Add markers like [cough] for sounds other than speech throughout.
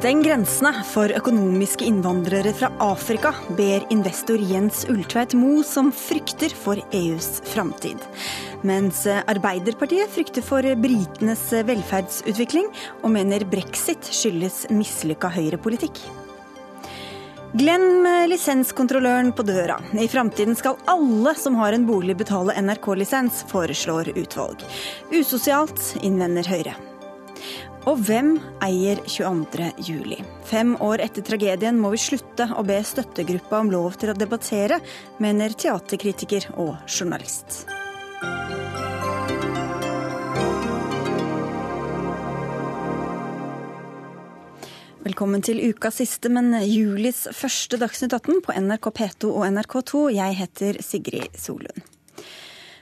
Steng grensene for økonomiske innvandrere fra Afrika, ber investor Jens Ulltveit Moe, som frykter for EUs framtid. Mens Arbeiderpartiet frykter for britenes velferdsutvikling, og mener brexit skyldes mislykka høyrepolitikk. Glem lisenskontrolløren på døra. I framtiden skal alle som har en bolig betale NRK-lisens, foreslår utvalg. Usosialt, innvender Høyre. Og hvem eier 22. juli? Fem år etter tragedien må vi slutte å be støttegruppa om lov til å debattere, mener teaterkritiker og journalist. Velkommen til ukas siste, men julis første Dagsnytt 18 på NRK P2 og NRK2. Jeg heter Sigrid Solund.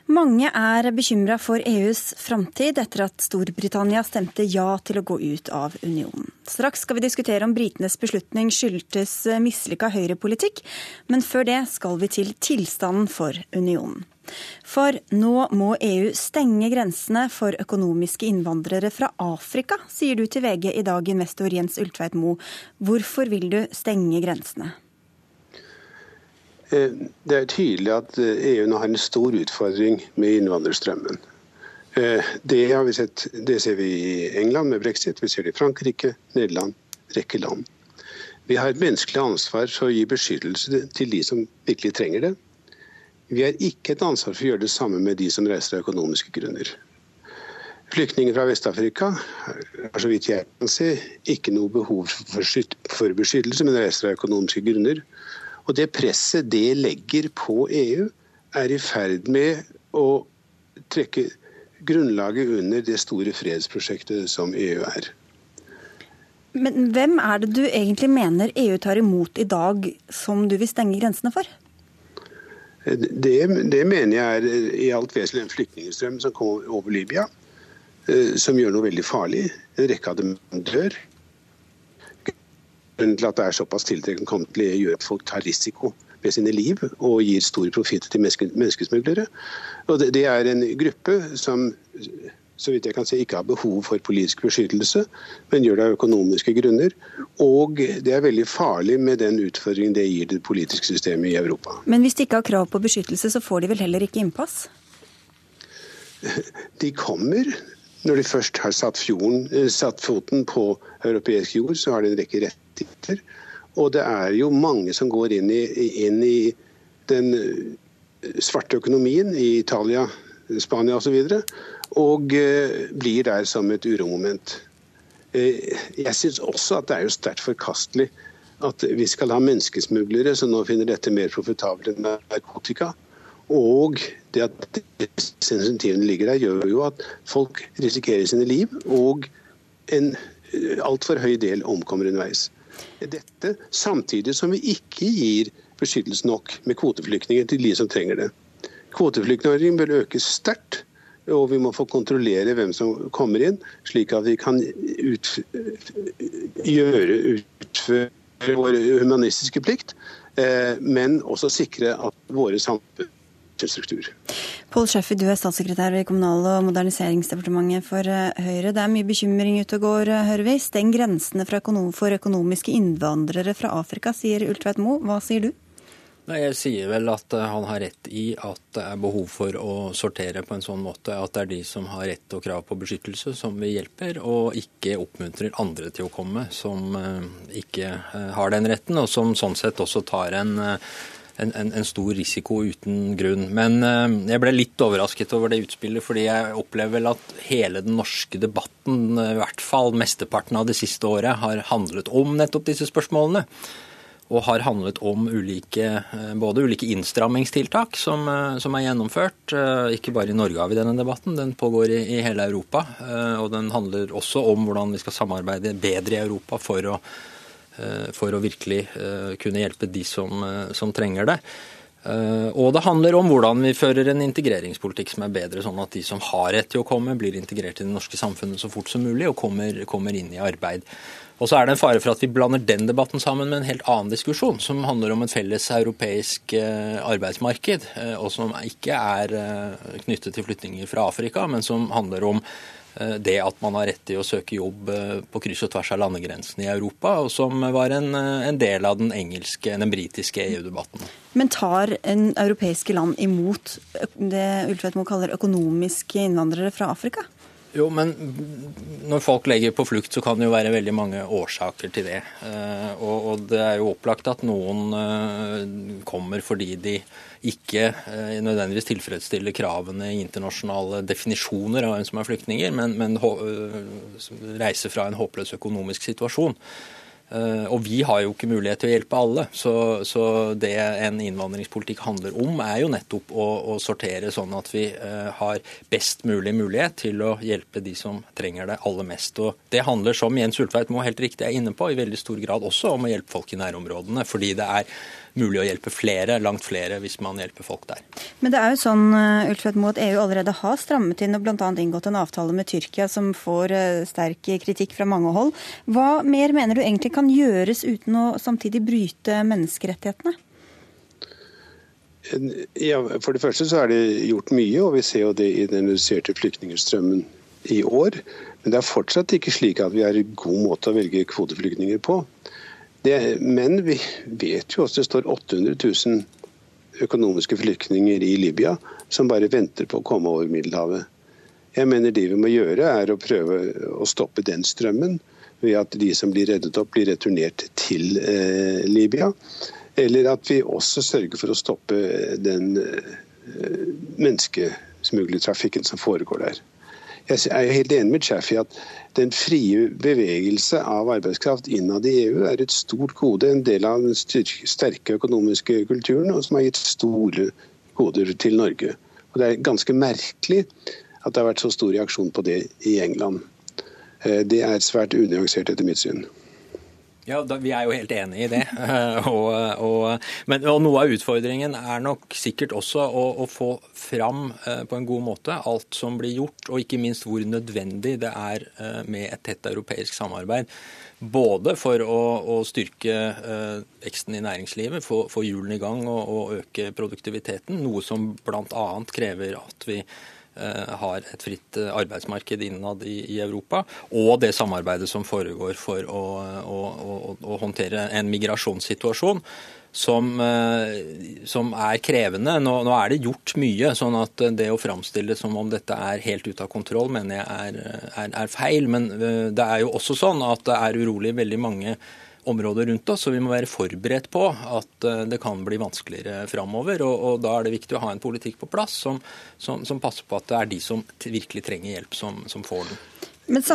Mange er bekymra for EUs framtid etter at Storbritannia stemte ja til å gå ut av unionen. Straks skal vi diskutere om britenes beslutning skyldtes mislykka høyrepolitikk, men før det skal vi til tilstanden for unionen. For nå må EU stenge grensene for økonomiske innvandrere fra Afrika, sier du til VG i dag, investor Jens Ultveit Moe. Hvorfor vil du stenge grensene? Eh, det er tydelig at EU eh, e nå har en stor utfordring med innvandrerstrømmen. Det, det, vi sett, det, ser vi i England med brexit, vi ser det i Frankrike, Nederland, rekke land. Vi har et menneskelig ansvar for å gi beskyttelse til de som virkelig trenger det. Vi har ikke et ansvar for å gjøre det samme med de som reiser av økonomiske grunner. Flyktninger fra Vest-Afrika har så vidt jeg kan se ikke noe behov for beskyttelse, men reiser av økonomiske grunner. Og det presset det legger på EU, er i ferd med å trekke grunnlaget under det store fredsprosjektet som EU er. Men hvem er det du egentlig mener EU tar imot i dag, som du vil stenge grensene for? Det, det mener jeg er i alt vesentlig en flyktningstrøm som kommer over Libya, eh, som gjør noe veldig farlig. En rekke av dem dør. Grunnen til at det er såpass tiltrekkende kan til gjøre at folk tar risiko med sine liv og gir stor profitt til menneskesmuglere. Og det, er en gruppe som så vidt jeg kan si, ikke har behov for politisk beskyttelse, men gjør det av økonomiske grunner. Og det er veldig farlig med den utfordringen det gir det politiske systemet i Europa. Men hvis de ikke har krav på beskyttelse, så får de vel heller ikke innpass? De kommer når de først har satt, fjorden, eh, satt, foten på europeisk jord, så har de en rekke rettigheter. Og det er jo mange som går inn i, inn i den eh, svarte økonomien i Italia, Spania osv. Og, så og uh, blir der som et uromoment. Jeg syns også at det er jo sterkt forkastelig at vi skal ha menneskesmuglere som nå finner dette mer profitabelt enn narkotika. Og det at sensitivene ligger der, gjør jo at folk risikerer sine liv, og en altfor høy del omkommer underveis. Dette samtidig som vi ikke gir beskyttelse nok med kvoteflyktninger til de som trenger det. Kvoteflyktningordningen bør økes sterkt, og vi må få kontrollere hvem som kommer inn, slik at vi kan ut, gjøre, utføre vår humanistiske plikt, eh, men også sikre at våre samfunn struktur. Pål Schæffer, du er statssekretær i Kommunal- og moderniseringsdepartementet for eh, Høyre. Det er mye bekymring ute og går, eh, hører vi. Steng grensene for, økonomiske innvandrere fra Afrika, sier Ultveit Moe. Hva sier du? Nei, Jeg sier vel at eh, han har rett i at det er behov for å sortere på en sånn måte at det er de som har rett og krav på beskyttelse som vi hjelper, og ikke oppmuntrer andre til å komme som ikke har den retten, og som sånn sett også tar en en, en, en, stor risiko uten grunn. Men eh, jeg ble litt overrasket over det utspillet, fordi jeg opplever vel at hele den norske debatten, eh, i hvert fall mesteparten av det siste året, har handlet om nettopp disse spørsmålene. Og har handlet om ulike, eh, både ulike innstrammingstiltak som, som, er gjennomført. Ikke bare i Norge har vi denne debatten, den pågår i, i hele Europa. Og den handler også om hvordan vi skal samarbeide bedre i Europa for å for å virkelig eh, kunne hjelpe de som, eh, som trenger det. Og det handler om hvordan vi fører en integreringspolitikk som er bedre, sånn at de som har rett til å komme, blir integrert i det norske samfunnet så fort som mulig og kommer, kommer inn i arbeid. Og så er det en fare for at vi blander den debatten sammen med en helt annen diskusjon, som handler om et felles europeisk eh, arbeidsmarked, eh, og som ikke er eh, knyttet til flyttinger fra Afrika, men som handler om det at man har rett til å søke jobb på kryss og tvers av landegrensene i Europa, og som var en, en del av den engelske, den britiske EU-debatten. Men tar en europeiske land imot det Ultvedt Moe kaller økonomiske innvandrere fra Afrika? Jo, men når folk legger på flukt, så kan det jo være veldig mange årsaker til det. Eh, og det er jo opplagt at noen eh, kommer fordi de ikke eh, nødvendigvis tilfredsstiller kravene i internasjonale definisjoner av hvem som er flyktninger, men, men reiser fra en håpløs økonomisk situasjon. Eh, og vi har jo ikke mulighet til å hjelpe alle. Så, så det en innvandringspolitikk handler om, er jo nettopp å, å sortere sånn at vi har best mulig mulighet til å hjelpe de som trenger det aller mest. Og det handler, som Jens Ultveit må helt riktig er inne på, i veldig stor grad også om å hjelpe folk i nærområdene. Fordi det er mulig å hjelpe flere, langt flere, hvis man hjelper folk der. Men det er jo sånn eh, Ulfred at EU allerede har strammet inn og bl.a. inngått en avtale med Tyrkia som får eh, sterk kritikk fra mange hold. Hva mer mener du egentlig kan gjøres uten å samtidig bryte menneskerettighetene? Ja, For det første så er det gjort mye, og vi ser jo det i den reduserte flyktningstrømmen i år. Men det er fortsatt ikke slik at vi er i god måte å velge kvoteflyktninger på. Det, men vi vet jo også det står 800 000 økonomiske flyktninger i Libya som bare venter på å komme over Middelhavet. Jeg mener det vi må gjøre, er å prøve å stoppe den strømmen ved at de som blir reddet opp, blir returnert til eh, Libya. Eller at vi også sørger for å stoppe den eh, menneskesmuglertrafikken som foregår der. Jeg er helt enig med Chaffey at den frie bevegelse av arbeidskraft innad i EU er et stort gode, en del av den sterke økonomiske kulturen, og som har gitt store goder til Norge. Og Det er ganske merkelig at det har vært så stor reaksjon på det i England. Eh, det er svært unyansert etter mitt syn. Ja, da, Vi er jo helt enig i det. [laughs] og, og, men, og Noe av utfordringen er nok sikkert også å, å, få fram eh, på en god måte alt som blir gjort, og ikke minst hvor nødvendig det er eh, med et tett europeisk samarbeid. Både for å, å styrke eh, veksten i næringslivet, få, få hjulene i gang og, og øke produktiviteten, noe som bl.a. krever at vi har et fritt eh, arbeidsmarked innad i, i, Europa, og det samarbeidet som foregår for å, å, å, å håndtere en migrasjonssituasjon. Som, eh, som, er krevende. Nå, nå, er det gjort mye, sånn at det å framstille som om dette er helt ute av kontroll, mener jeg er, er, er feil. Men det er jo også sånn at det er urolig veldig mange områder rundt oss, så vi må være forberedt på at eh, det kan bli vanskeligere framover. Og, og, da er det viktig å ha en politikk på plass som, som, som, passer på at det er de som virkelig trenger hjelp, som, som får den.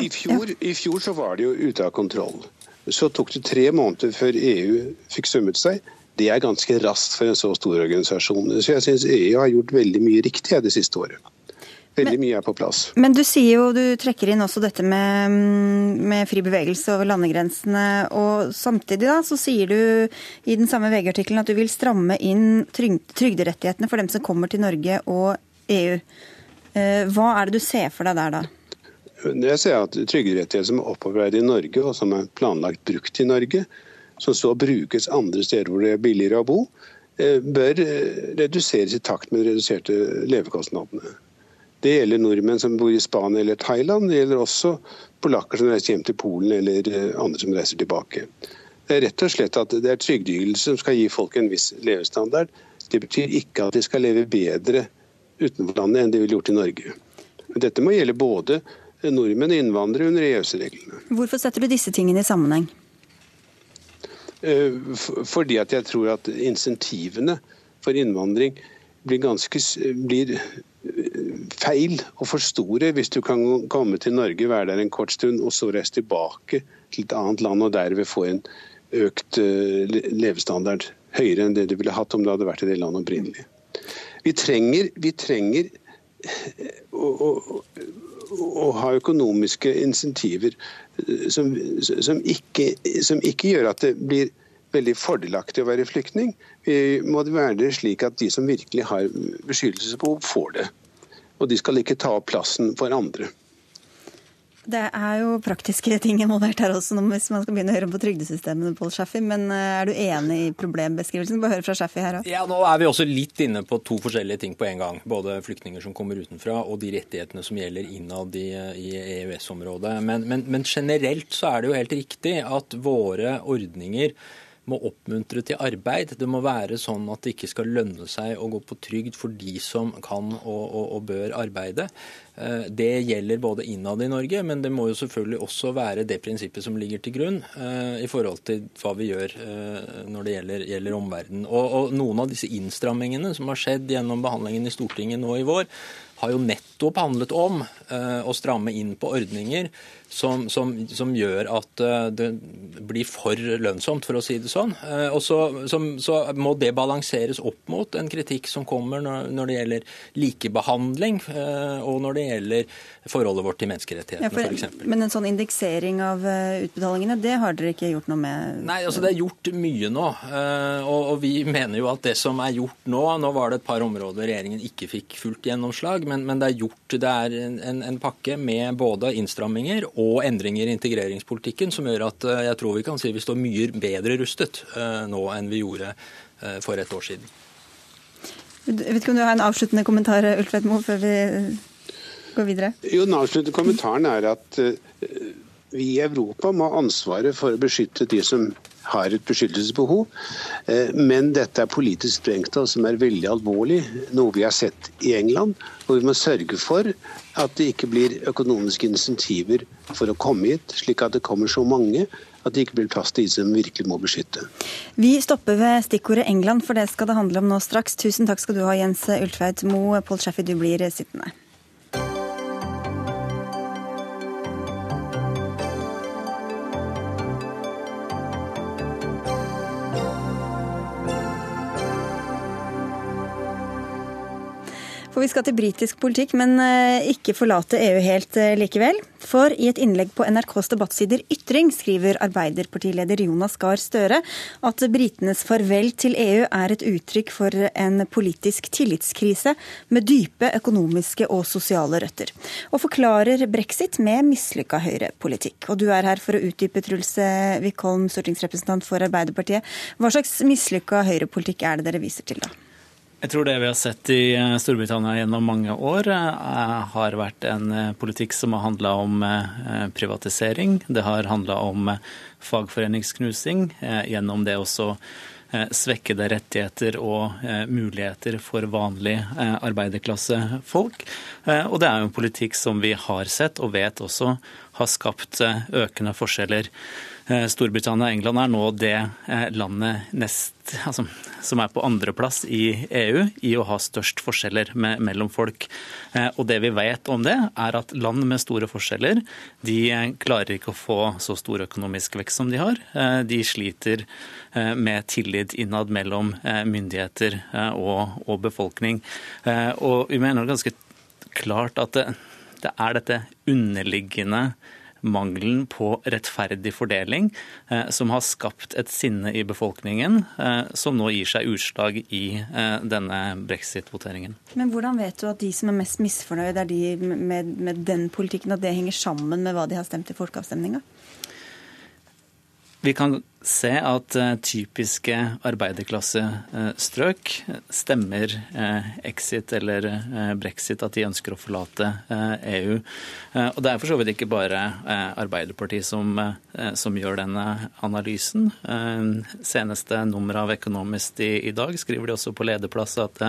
I fjor, I fjor så var det jo ute av kontroll. Så tok det tre måneder før EU fikk summet seg. Det er ganske raskt for en så stor organisasjon. Så jeg syns EU har gjort veldig mye riktig det siste året. Veldig mye er på plass. Men du sier jo, du trekker inn også dette med, med fri bevegelse over landegrensene. Og samtidig da, så sier du i den samme VG-artikkelen at du vil stramme inn trygderettighetene for dem som kommer til Norge og EU. Eh, hva er det du ser for deg der da? Jeg ser at trygderettigheter som er opparbeidet i Norge og som er planlagt brukt i Norge, som så brukes andre steder hvor det er billigere å bo, eh, bør eh, reduseres i takt med de reduserte levekostnadene. Det gjelder nordmenn som bor i Spania eller Thailand. Det gjelder også polakker som reiser hjem til Polen eller eh, andre som reiser tilbake. Det er rett og slett at det er trygdeytelse som skal gi folk en viss levestandard. Det betyr ikke at de skal leve bedre utenfor landet enn de ville gjort i Norge. Men dette må gjelde både nordmenn og innvandrere under EØS-reglene. Hvorfor setter du disse tingene i sammenheng? Eh, fordi at jeg tror at insentivene for innvandring blir, ganske, blir feil og for store hvis du kan komme til Norge, være der en kort stund og så reise tilbake til et annet land og derved få en økt eh, levestandard høyere enn det du ville hatt om du hadde vært i det landet opprinnelig. Vi trenger, vi trenger eh, å, å, å, ha økonomiske insentiver eh, som, som, ikke, som ikke gjør at det blir veldig fordelaktig å være flyktning. Vi må det være slik at de som virkelig har beskyttelsesbehov, får det og de skal ikke ta opp plassen for andre. Det er jo praktiske ting involvert her også, hvis man skal begynne å høre på trygdesystemene, Paul Schaffi. Men eh, er du enig i problembeskrivelsen? Bare høre fra Schaffi her også. Ja, nå er vi også litt inne på to forskjellige ting på en gang. Både flyktninger som kommer utenfra, og de rettighetene som gjelder innad i, i EØS-området. Men, men, men generelt så er det jo helt riktig at våre ordninger må oppmuntre til arbeid. Det må være sånn at det ikke skal lønne seg å gå på trygd for de som kan og, og, og bør arbeide. Eh, det gjelder både innad i Norge, men det må jo selvfølgelig også være det prinsippet som ligger til grunn eh, i forhold til hva vi gjør eh, når det gjelder, gjelder omverdenen. Og, og noen av disse innstrammingene som har skjedd gjennom behandlingen i Stortinget nå i vår, har jo nettopp handlet om å stramme inn på ordninger som, som, som, gjør at eh, det blir for lønnsomt, for å si det sånn. Eh, og så, som, så må det balanseres opp mot en kritikk som kommer når, når det gjelder likebehandling, eh, og når det gjelder forholdet vårt til menneskerettighetene, ja, f.eks. Men en sånn indeksering av utbetalingene, det har dere ikke gjort noe med? Nei, altså det er gjort mye nå. Og, og vi mener jo at det som er gjort nå Nå var det et par områder regjeringen ikke fikk fullt gjennomslag, men, men det er gjort det er en, en pakke med både innstramminger og og endringer i integreringspolitikken som gjør at eh, jeg tror vi kan si vi står mye bedre rustet eh, nå enn vi gjorde eh, for et år siden. Jeg vet ikke om du har en avsluttende kommentar, Ulfred Moe, før vi går videre? Jo, Den avsluttende kommentaren er at vi i Europa må ha ansvaret for å beskytte de som har et beskyttelsesbehov. Men dette er politisk sprengstoff som er veldig alvorlig, noe vi har sett i England. Og vi må sørge for at det ikke blir økonomiske insentiver for å komme hit, slik at det kommer så mange at det ikke blir plass til de som virkelig må beskytte. Vi stopper ved stikkordet England, for det skal det handle om nå straks. Tusen takk skal du ha, Jens Ultveit Moe. Pål Schaffi, du blir sittende. For vi skal til britisk politikk, men eh, ikke forlate EU helt eh, likevel. For i et innlegg på NRKs debattsider Ytring skriver Arbeiderpartileder Jonas Gahr Støre at britenes farvel til EU er et uttrykk for en politisk tillitskrise med dype økonomiske og sosiale røtter. Og forklarer brexit med mislykka høyrepolitikk. Og du er her for å utdype, Truls Wickholm, stortingsrepresentant for Arbeiderpartiet. Hva slags mislykka høyrepolitikk er det dere viser til, da? Jeg tror det vi har sett i eh, Storbritannia gjennom mange år, eh, har vært en eh, politikk som har handla om privatisering. Det har handla om fagforeningsknusing. Gjennom det også svekkede rettigheter og muligheter for vanlig arbeiderklassefolk. Og det er jo en politikk som vi har sett og vet også har skapt økende forskjeller. Eh, Storbritannia og England er nå det eh, landet nest, altså, som er på andreplass i EU i å ha størst forskjeller med, mellom folk. Eh, og det vi vet om det, er at land med store forskjeller de klarer ikke å få så stor økonomisk vekst som de har. De sliter med tillit innad mellom myndigheter og, og befolkning. Og vi mener ganske klart at det, det er dette underliggende mangelen på rettferdig fordeling eh, som har skapt et sinne i befolkningen, eh, som nå gir seg utslag i eh, denne brexit-voteringen. Men hvordan vet du at de som er mest misfornøyd, er de med, med den politikken, at det henger sammen med hva de har stemt i folkeavstemninga? Vi kan se at eh, typiske arbeiderklassestrøk stemmer eh, exit eller eh, brexit, at de ønsker å forlate EU. E og Det er for så vidt ikke bare Arbeiderpartiet som, som gjør denne analysen. Seneste nummer av Economist i, i, dag skriver de også på lederplass at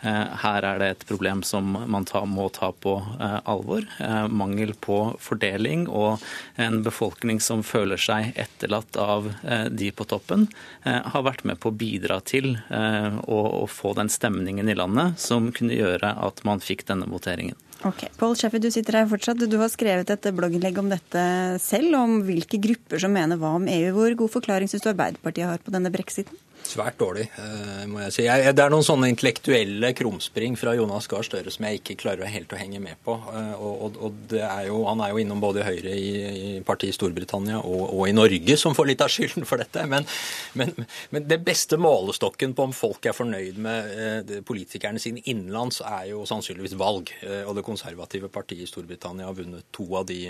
her er det et problem som man ta, må ta på alvor. Mangel på fordeling og en befolkning som føler seg etterlatt av Eh, de på toppen, eh, har vært med på å bidra til eh, å, få den stemningen i landet som kunne gjøre at man fikk denne voteringen. Ok, Pål Schäfer, du sitter her fortsatt. Du har skrevet et blogginnlegg om dette selv, om hvilke grupper som mener hva om EU. Hvor god forklaring syns du Arbeiderpartiet har på denne brexiten? Svært dårlig, eh, må jeg si. Det er noen sånne intellektuelle krumspring fra Jonas Gahr Støre som jeg ikke klarer helt å henge med på. Og, og, og er jo, Han er jo innom både Høyre i, i partiet i Storbritannia og, og, i Norge, som får litt av skylden for dette. Men, men, men det beste målestokken på om folk er fornøyd med eh, politikerne sine innenlands, er jo sannsynligvis valg. Og det konservative partiet i Storbritannia har vunnet to av de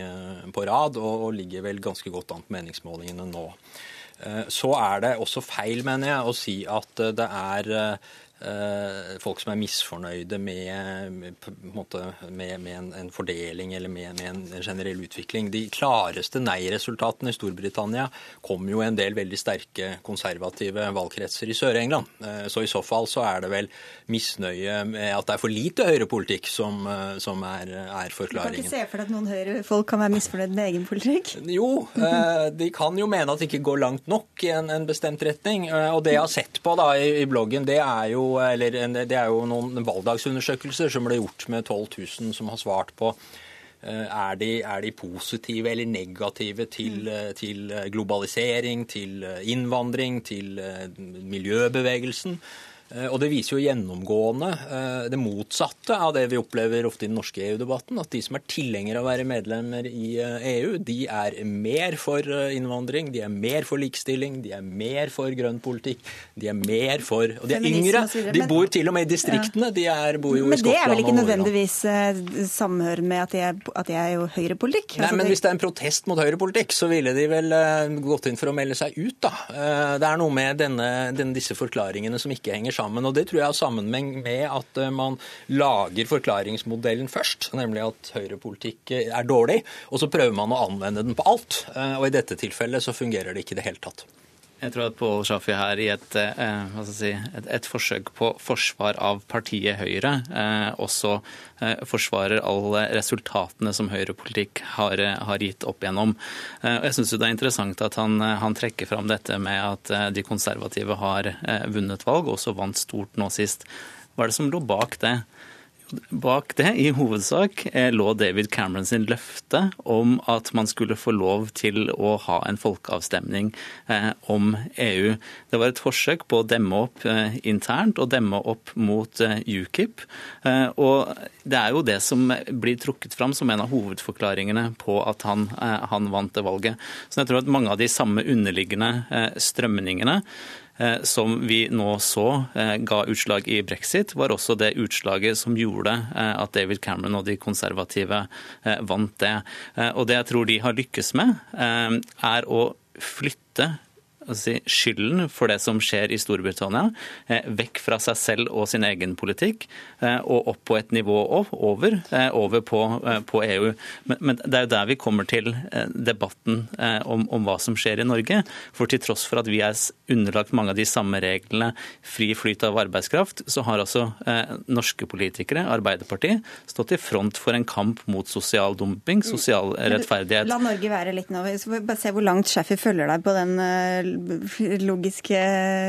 på rad, og, og ligger vel ganske godt an på meningsmålingene nå. Eh, så er det også feil, mener jeg, å si at eh, det er eh, folk som er misfornøyde med, med, med, med en, en, fordeling eller med, en, en, generell utvikling. De klareste nei-resultatene i Storbritannia kom jo en del veldig sterke konservative valgkretser i Sør-England. Eh, så i så fall så er det vel misnøye med at det er for lite høyrepolitikk som, eh, som er, er, forklaringen. Du kan ikke se for deg at noen høyrefolk kan være misfornøyd med egen politikk? Jo, de kan jo mene at det ikke går langt nok i en, en bestemt retning. Og det jeg har sett på da i, i bloggen, det er jo eller Det er jo noen valgdagsundersøkelser som ble gjort med 12 000 som har svart på eh, er de, er de positive eller negative til, mm. eh, til, globalisering, til innvandring, til miljøbevegelsen? Eh, og det viser jo gjennomgående eh, det motsatte av det vi opplever ofte i den norske EU-debatten. At de som er tilhengere av å være medlemmer i EU, eh, e de er mer for innvandring, de er mer for likestilling, de er mer for grønn politikk, de er mer for Og de er yngre. De bor til og med i distriktene. De er, bor jo i Skottland og Men det er vel ikke nødvendigvis samhør med at de er, at er jo høyrepolitikk? Nei, altså, men hvis det er en protest mot høyrepolitikk, så ville de vel gått inn for å melde seg ut, da. Det er noe med denne, denne, disse forklaringene som ikke henger sammen. Og Det tror jeg har sammenheng med at eh, man lager forklaringsmodellen først, nemlig at høyrepolitikk eh, er dårlig, og så prøver man å anvende den på alt. Eh, og I dette tilfellet så fungerer det ikke i det hele tatt. Jeg tror at Pål Shafi her i et, eh, si, et, et, forsøk på forsvar av partiet Høyre eh, også eh, forsvarer alle resultatene som høyrepolitikk har, har gitt opp igjennom. Eh, og jeg syns det er interessant at han, han, trekker fram dette med at eh, de konservative har eh, vunnet valg, og også vant stort nå sist. Hva er det som lå bak det? Bak det, i hovedsak, eh, lå David Cameron sin løfte om at man skulle få lov til å ha en folkeavstemning eh, om EU. Det var et forsøk på å demme opp eh, internt og demme opp mot UKIP. Og det er jo det som blir trukket fram som en av hovedforklaringene på at han, han vant det valget. Så jeg tror at mange av de samme underliggende strømningene som vi nå så eh, ga utslag i brexit, var også det utslaget som gjorde eh, at David Cameron og de konservative vant det. Og det jeg tror de har lykkes med, er å flytte si, skylden for det som skjer i Storbritannia, eh, vekk fra seg selv og sin egen politikk, eh, og opp på et nivå over, eh, over på, på EU. Men, men, det er jo der vi kommer til debatten om, om, hva som skjer i Norge. For til tross for at vi er underlagt mange av de samme reglene, fri flyt av arbeidskraft, så har altså norske politikere, Arbeiderpartiet, stått i front for en kamp mot sosial dumping, sosial rettferdighet. La Norge være litt nå. vi skal bare se hvor langt Shaffi følger deg på den logiske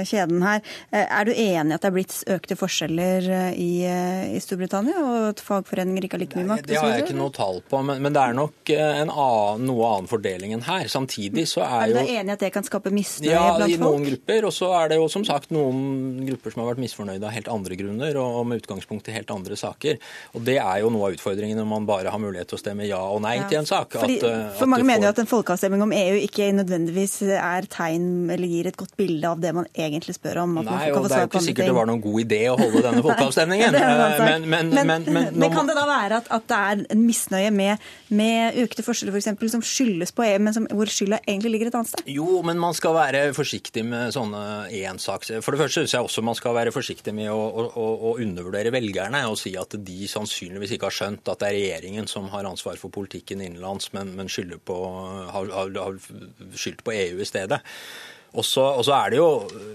kjeden her. Eh, er du enig i at det er blitt økte forskjeller eh, i, eh, i Storbritannia, og at fagforeninger ikke har like mye makt? Det har jeg ikke noe tall på, men, men det er nok en annen, noe annen fordeling enn her. Samtidig så er jo Er du enig i at det kan skape misnøye ja, blant folk? Ja, i noen grupper. Og så er det jo som sagt noen grupper som har vært misfornøyde av helt andre grunner, og med utgangspunkt i helt andre saker. Og det er jo noe av utfordringen når man bare har mulighet til å stemme ja og nei ja. til en sak. Fordi, at, for mange får... mener jo at en folkeavstemning om EU ikke nødvendigvis er tegn eller gir et godt bilde av det man egentlig spør om. Nei, og Det er jo ikke sikkert det var noen god idé å holde denne [laughs] folkeavstemningen. men, men, men, men, kan det da være at, at det er en misnøye med, med økte forskjeller f.eks. som skyldes på EU, men som, hvor skylda egentlig ligger et annet sted? Jo, men man skal være forsiktig med sånne ensaks... For det første syns jeg også man skal være forsiktig med å, å, å undervurdere velgerne og si at de sannsynligvis ikke har skjønt at det er regjeringen som har ansvar for politikken innenlands, men, men skylder på, har, har, har skyldt på EU i stedet. Og så, er det jo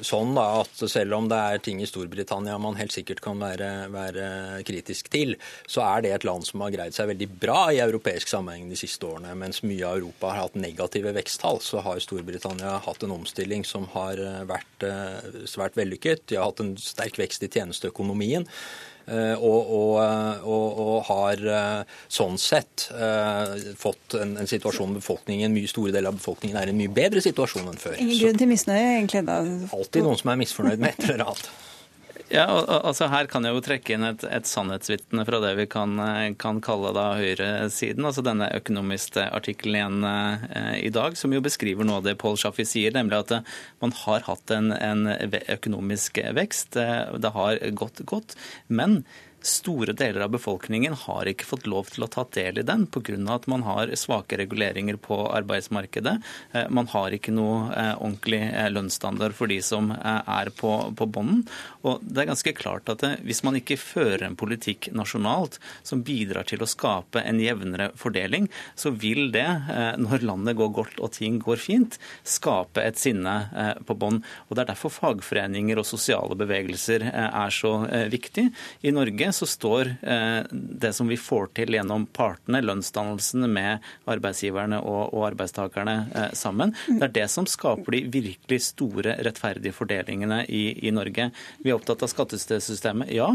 sånn da, at selv om det er ting i Storbritannia man helt sikkert kan være, være, kritisk til, så er det et land som har greid seg veldig bra i europeisk sammenheng de siste årene. Mens mye av Europa har hatt negative veksttall, så har Storbritannia hatt en omstilling som har vært eh, svært vellykket. De har hatt en sterk vekst i tjenesteøkonomien. Og, og, og, har sånn sett fått en, en situasjon befolkningen, mye store deler av befolkningen er i en mye bedre situasjon enn før. Ingen grunn til misnøye, egentlig? da? Alltid noen som er misfornøyd med et eller annet. Ja, altså Her kan jeg jo trekke inn et, et sannhetsvitne fra det vi kan, kan kalle da høyresiden. altså Denne økonomiske artikkelen igjen eh, i dag, som jo beskriver noe av det Paul Shaffi sier, nemlig at eh, man har hatt en, en økonomisk vekst. Eh, det har gått godt. Men Store deler av befolkningen har ikke fått lov til å ta del i den pga. at man har svake reguleringer på arbeidsmarkedet. Eh, man har ikke noe eh, ordentlig eh, lønnsstandard for de som er på, på bånden. Og det er ganske klart at hvis man ikke fører en politikk nasjonalt som bidrar til å skape en jevnere fordeling, så vil det, når landet går godt og ting går fint, skape et sinne på bånd. Og Det er derfor fagforeninger og sosiale bevegelser er så viktig. I Norge så står eh, det som vi får til gjennom partene, lønnsdannelsen med arbeidsgiverne og, arbeidstakerne eh, sammen, det er det som skaper de virkelig store rettferdige fordelingene i, i Norge. Vi er opptatt av skattesystemet, ja,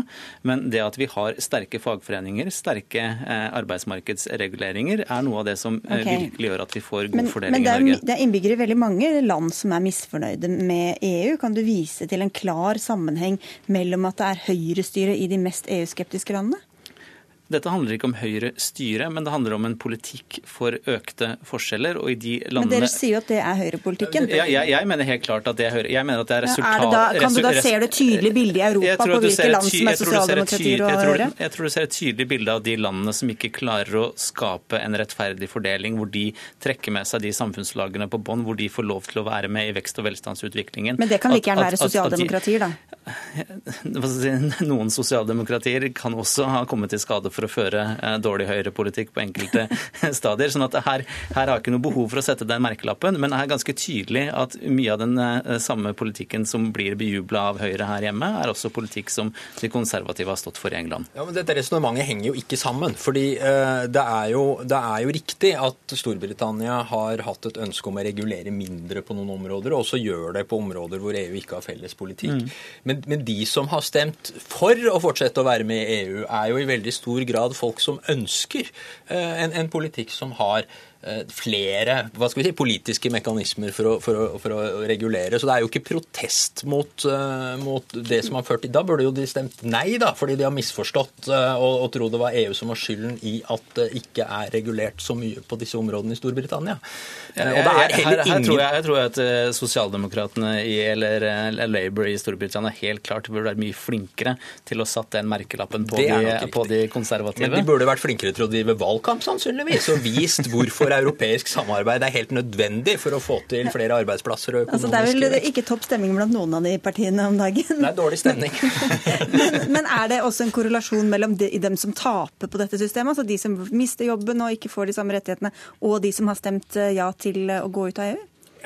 men det at vi har sterke fagforeninger, sterke eh, arbeidsmarkedsreguleringer, er noe av det som okay. virkelig gjør at vi får god men, fordeling men er, i Norge. Det er innbyggere i veldig mange land som er misfornøyde med EU. Kan du vise til en klar sammenheng mellom at det er høyrestyre i de mest EU EU-skeptiske landene? Dette handler ikke om Høyre styre, men det handler om en politikk for økte forskjeller. og i de landene... Men dere sier jo at det er høyrepolitikken? Jeg, jeg, jeg mener helt klart at det er Høyre. Jeg mener at det er resultat... Ja, er da, kan du da se det tydelig bildet i Europa på hvilke land som er sosialdemokratier og Høyre? Jeg tror du ser et tydelig bilde av de landene som ikke klarer å skape en rettferdig fordeling, hvor de trekker med seg de samfunnslagene på bånn, hvor de får lov til å være med i vekst- og velstandsutviklingen. Men det kan like gjerne være sosialdemokratier, da? [laughs] Noen sosialdemokratier kan også ha kommet til skade for å føre eh, dårlig høyrepolitikk på enkelte [laughs] stadier. sånn at her, her har ikke noe behov for å sette den merkelappen, men det er ganske tydelig at mye av den eh, samme politikken som blir bejubla av Høyre her hjemme, er også politikk som de konservative har stått for i England. Ja, men Dette resonnementet henger jo ikke sammen. fordi uh, det, er jo, det, er jo, riktig at Storbritannia har hatt et ønske om å regulere mindre på noen områder, og også gjør det på områder hvor EU ikke har felles politikk. Mm. Men, men de som har stemt for å fortsette å være med i EU, er jo i veldig stor grad folk som ønsker eh, en, en politikk som har flere hva skal vi si, politiske mekanismer for å, for, å, for å, regulere. Så det er jo ikke protest mot, uh, mot det som har ført til Da burde jo de stemt nei, da, fordi de har misforstått uh, og, og tro det var EU som var skylden i at det ikke er regulert så mye på disse områdene i Storbritannia. Uh, og det er heller ingen... Her, tror jeg, jeg tror at sosialdemokratene i, eller, eller, Labour i Storbritannia helt klart burde være mye flinkere til å satt den merkelappen på, de, på de konservative. Men de burde vært flinkere til å drive valgkamp, sannsynligvis, og vist [laughs] hvorfor europeisk samarbeid er helt nødvendig for å få til flere arbeidsplasser og økonomisk altså, Det er vel ikke topp stemning blant noen av de partiene om dagen? Er dårlig stemning. [laughs] men, men, er det også en korrelasjon mellom de, dem som taper på dette systemet, altså de som mister jobben og ikke får de samme rettighetene, og de som har stemt eh, ja til å gå ut av EU?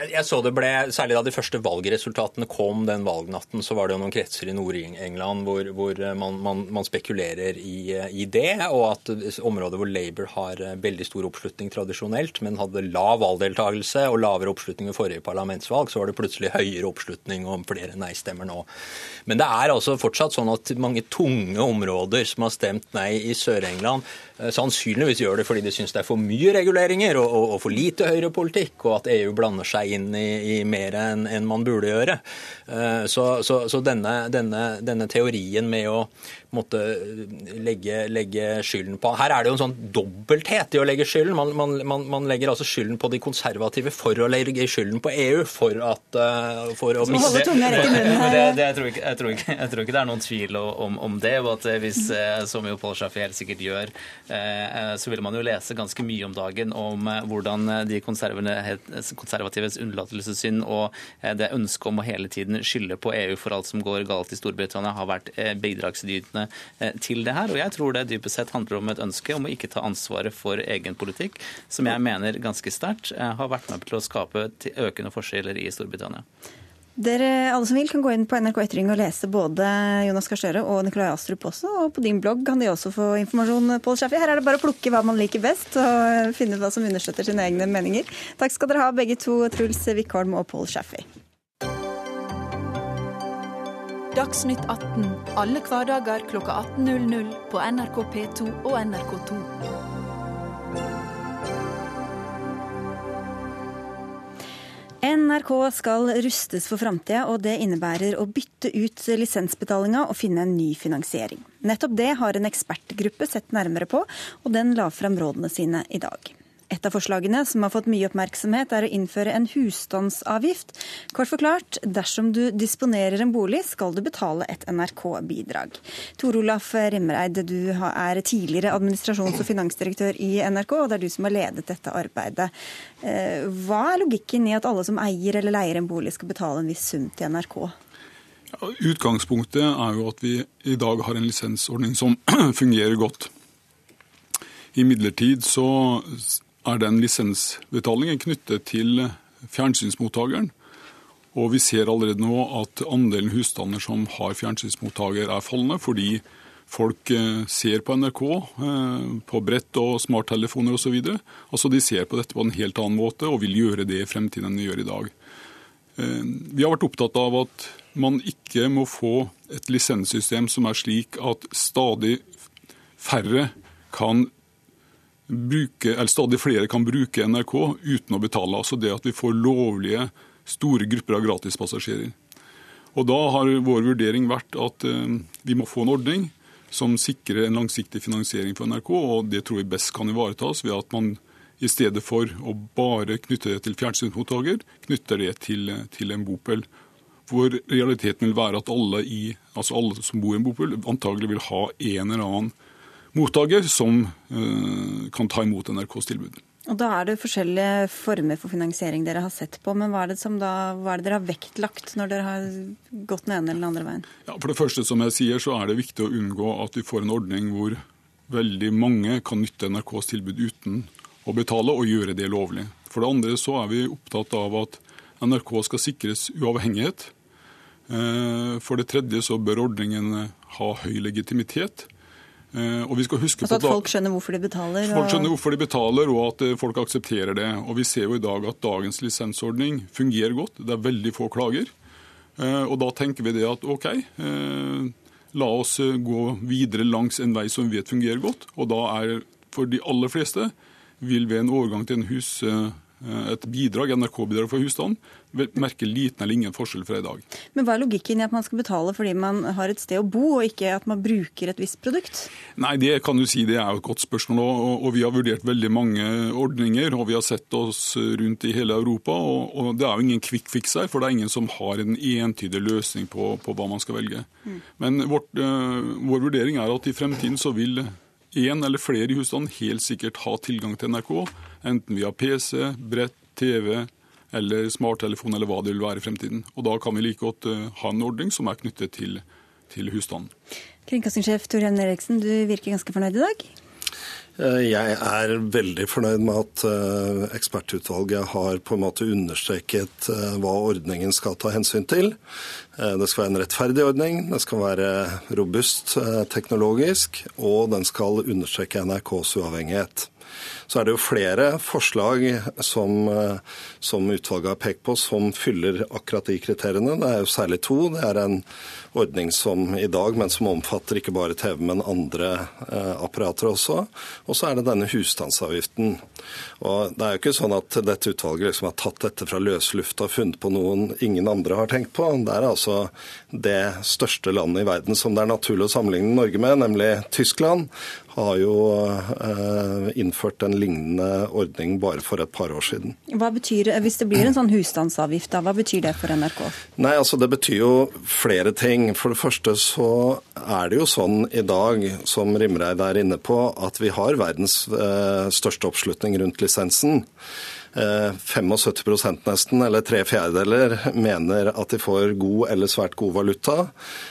Jeg så det ble, Særlig da de første valgresultatene kom den valgnatten, så var det jo noen kretser i Nord-England hvor, hvor man, man, man, spekulerer i, i, det. Og at områder hvor Labour har veldig stor oppslutning tradisjonelt, men hadde lav valgdeltakelse og lavere oppslutning ved forrige parlamentsvalg, så var det plutselig høyere oppslutning og flere nei-stemmer nå. Men det er altså fortsatt sånn at mange tunge områder som har stemt nei i Sør-England, Eh, sannsynligvis gjør det fordi de syns det er for mye reguleringer og, og, og for lite høyrepolitikk, og at EU blander seg inn i, i mer enn en man burde gjøre. Eh, så, så, så denne, denne, denne, teorien med å måtte legge, legge, skylden på Her er det jo en sånn dobbelthet i å legge skylden. Man, man, man, man, legger altså skylden på de konservative for å legge skylden på EU for, at, uh, for å miste jeg, tror ikke, jeg, tror ikke, jeg tror ikke det er noen tvil om, om det. og at hvis, eh, Som jo Paul Schaffi helt sikkert gjør, eh, så vil man jo lese ganske mye om dagen om hvordan de konservatives unnlatelsessynd og det ønsket om å hele tiden skylde på EU for alt som går galt i Storbritannia, har vært bidragsytende eh, til det her. Og jeg tror det dypest sett handler om et ønske om å ikke ta ansvaret for egen politikk, som jeg mener ganske sterkt eh, har vært med til å skape økende forskjeller i Storbritannia. Dere alle som vil kan gå inn på NRK Ytring og lese både Jonas Gahr Støre og Nikolai Astrup også. Og på din blogg kan de også få informasjon, Pål Schaffi. Her er det bare å plukke hva man liker best og finne ut hva som understøtter sine egne meninger. Takk skal dere ha begge to, Truls Wickholm og Pål Schaffi. Dagsnytt 18 alle hverdager kl 18.00 på NRK P2 og NRK2. NRK skal rustes for framtida, og det innebærer å bytte ut lisensbetalinga og finne en ny finansiering. Nettopp det har en ekspertgruppe sett nærmere på, og den la frem rådene sine i dag. Et av forslagene som har fått mye oppmerksomhet, er å innføre en husstandsavgift. Kort forklart, dersom du disponerer en bolig, skal du betale et NRK-bidrag. Tor Olaf Rimreid, du er tidligere administrasjons- og finansdirektør i NRK, og det er du som har ledet dette arbeidet. Eh, hva er logikken i at alle som eier eller leier en bolig, skal betale en viss sum til NRK? Utgangspunktet er jo at vi i dag har en lisensordning som [clears throat] fungerer godt. Imidlertid så er den lisensbetalingen knyttet til fjernsynsmottakeren. Og vi ser allerede nå at andelen husstander som har fjernsynsmottaker er fallende, fordi folk eh, ser på NRK eh, på brett og smarttelefoner osv. Altså de ser på dette på en helt annen måte og vil gjøre det i fremtiden enn de gjør i dag. Eh, vi har vært opptatt av at man ikke må få et lisenssystem som er slik at stadig færre kan bruke, eller stadig flere kan bruke NRK uten å betale. Altså det at vi får lovlige, store grupper av gratispassasjerer. Og Da har vår vurdering vært at eh, vi må få en ordning som sikrer en langsiktig finansiering for NRK, og det tror vi best kan ivaretas ved at man i stedet for å bare knytte det til fjernsynsmottaker, knytter det til, til en bopel. Hvor realiteten vil være at alle, i, altså alle som bor i en bopel, antagelig vil ha en eller annen mottaker som eh, kan ta imot NRKs tilbud. Og Da er det forskjellige former for finansiering dere har sett på. Men hva er det, da, hva er det dere har vektlagt når dere har gått den ene eller den andre veien? Ja, for det første, som jeg sier, så er det viktig å unngå at vi får en ordning hvor veldig mange kan nytte NRKs tilbud uten å betale, og gjøre det lovlig. For det andre så er vi opptatt av at NRK skal sikres uavhengighet. Eh, for det tredje så bør ordningen ha høy legitimitet. Eh, og vi skal huske altså At folk skjønner hvorfor de betaler? Og... Folk skjønner hvorfor de betaler, og at eh, folk aksepterer det. Og Vi ser jo i dag at dagens lisensordning fungerer godt. Det er veldig få klager. Eh, og Da tenker vi det at OK, la oss gå videre langs en vei som vi vet fungerer godt. Og da er for de aller fleste vil ved en overgang til en hus et bidrag, NRK-bidrag for husstanden, merker liten eller ingen forskjell fra i dag. Men Hva er logikken i at man skal betale fordi man har et sted å bo, og ikke at man bruker et visst produkt? Nei, Det kan du si, det er jo et godt spørsmål. Og, og Vi har vurdert veldig mange ordninger, og vi har sett oss rundt i hele Europa. og, og Det er jo ingen quick fix her, for det er ingen som har en entydig løsning på, på hva man skal velge. Mm. Men vårt, øh, vår vurdering er at i fremtiden så vil én eller flere i husstanden helt sikkert ha tilgang til NRK Enten via PC, brett, TV eller smarttelefon eller hva det vil være i fremtiden. Og Da kan vi like godt eh, ha en ordning som er knyttet til, til husstanden. Kringkastingssjef Tor Jan Eriksen, du virker ganske fornøyd i dag? Eh, jeg er veldig fornøyd med at eh, ekspertutvalget har på en måte understreket hva ordningen skal ta hensyn til. Det skal være en rettferdig ordning, det skal være robust teknologisk, og den skal understreke NRKs uavhengighet. Så er det jo flere forslag som, eh, som utvalget har pekt på som fyller akkurat de kriteriene. Det er jo særlig to. Det er en ordning som i dag, men som omfatter ikke bare TV, men andre eh, apparater også. Og så er det denne husstandsavgiften. Og Det er jo ikke sånn at dette utvalget liksom har tatt dette fra løslufta og funnet på noen ingen andre har tenkt på. Det er altså det største landet i verden som det er naturlig å sammenligne Norge med, nemlig Tyskland har jo eh, innført en lignende ordning bare for et par år siden. Hva betyr, Hvis det blir en sånn husstandsavgift, da, hva betyr det for NRK? Nei, altså Det betyr jo flere ting. For det første så er det jo sånn i dag, som Rimreid er inne på, at vi har verdens eh, største oppslutning rundt lisensen. 75 eh, nesten, eller tre fjerdedeler, mener at de får god eller svært god valuta.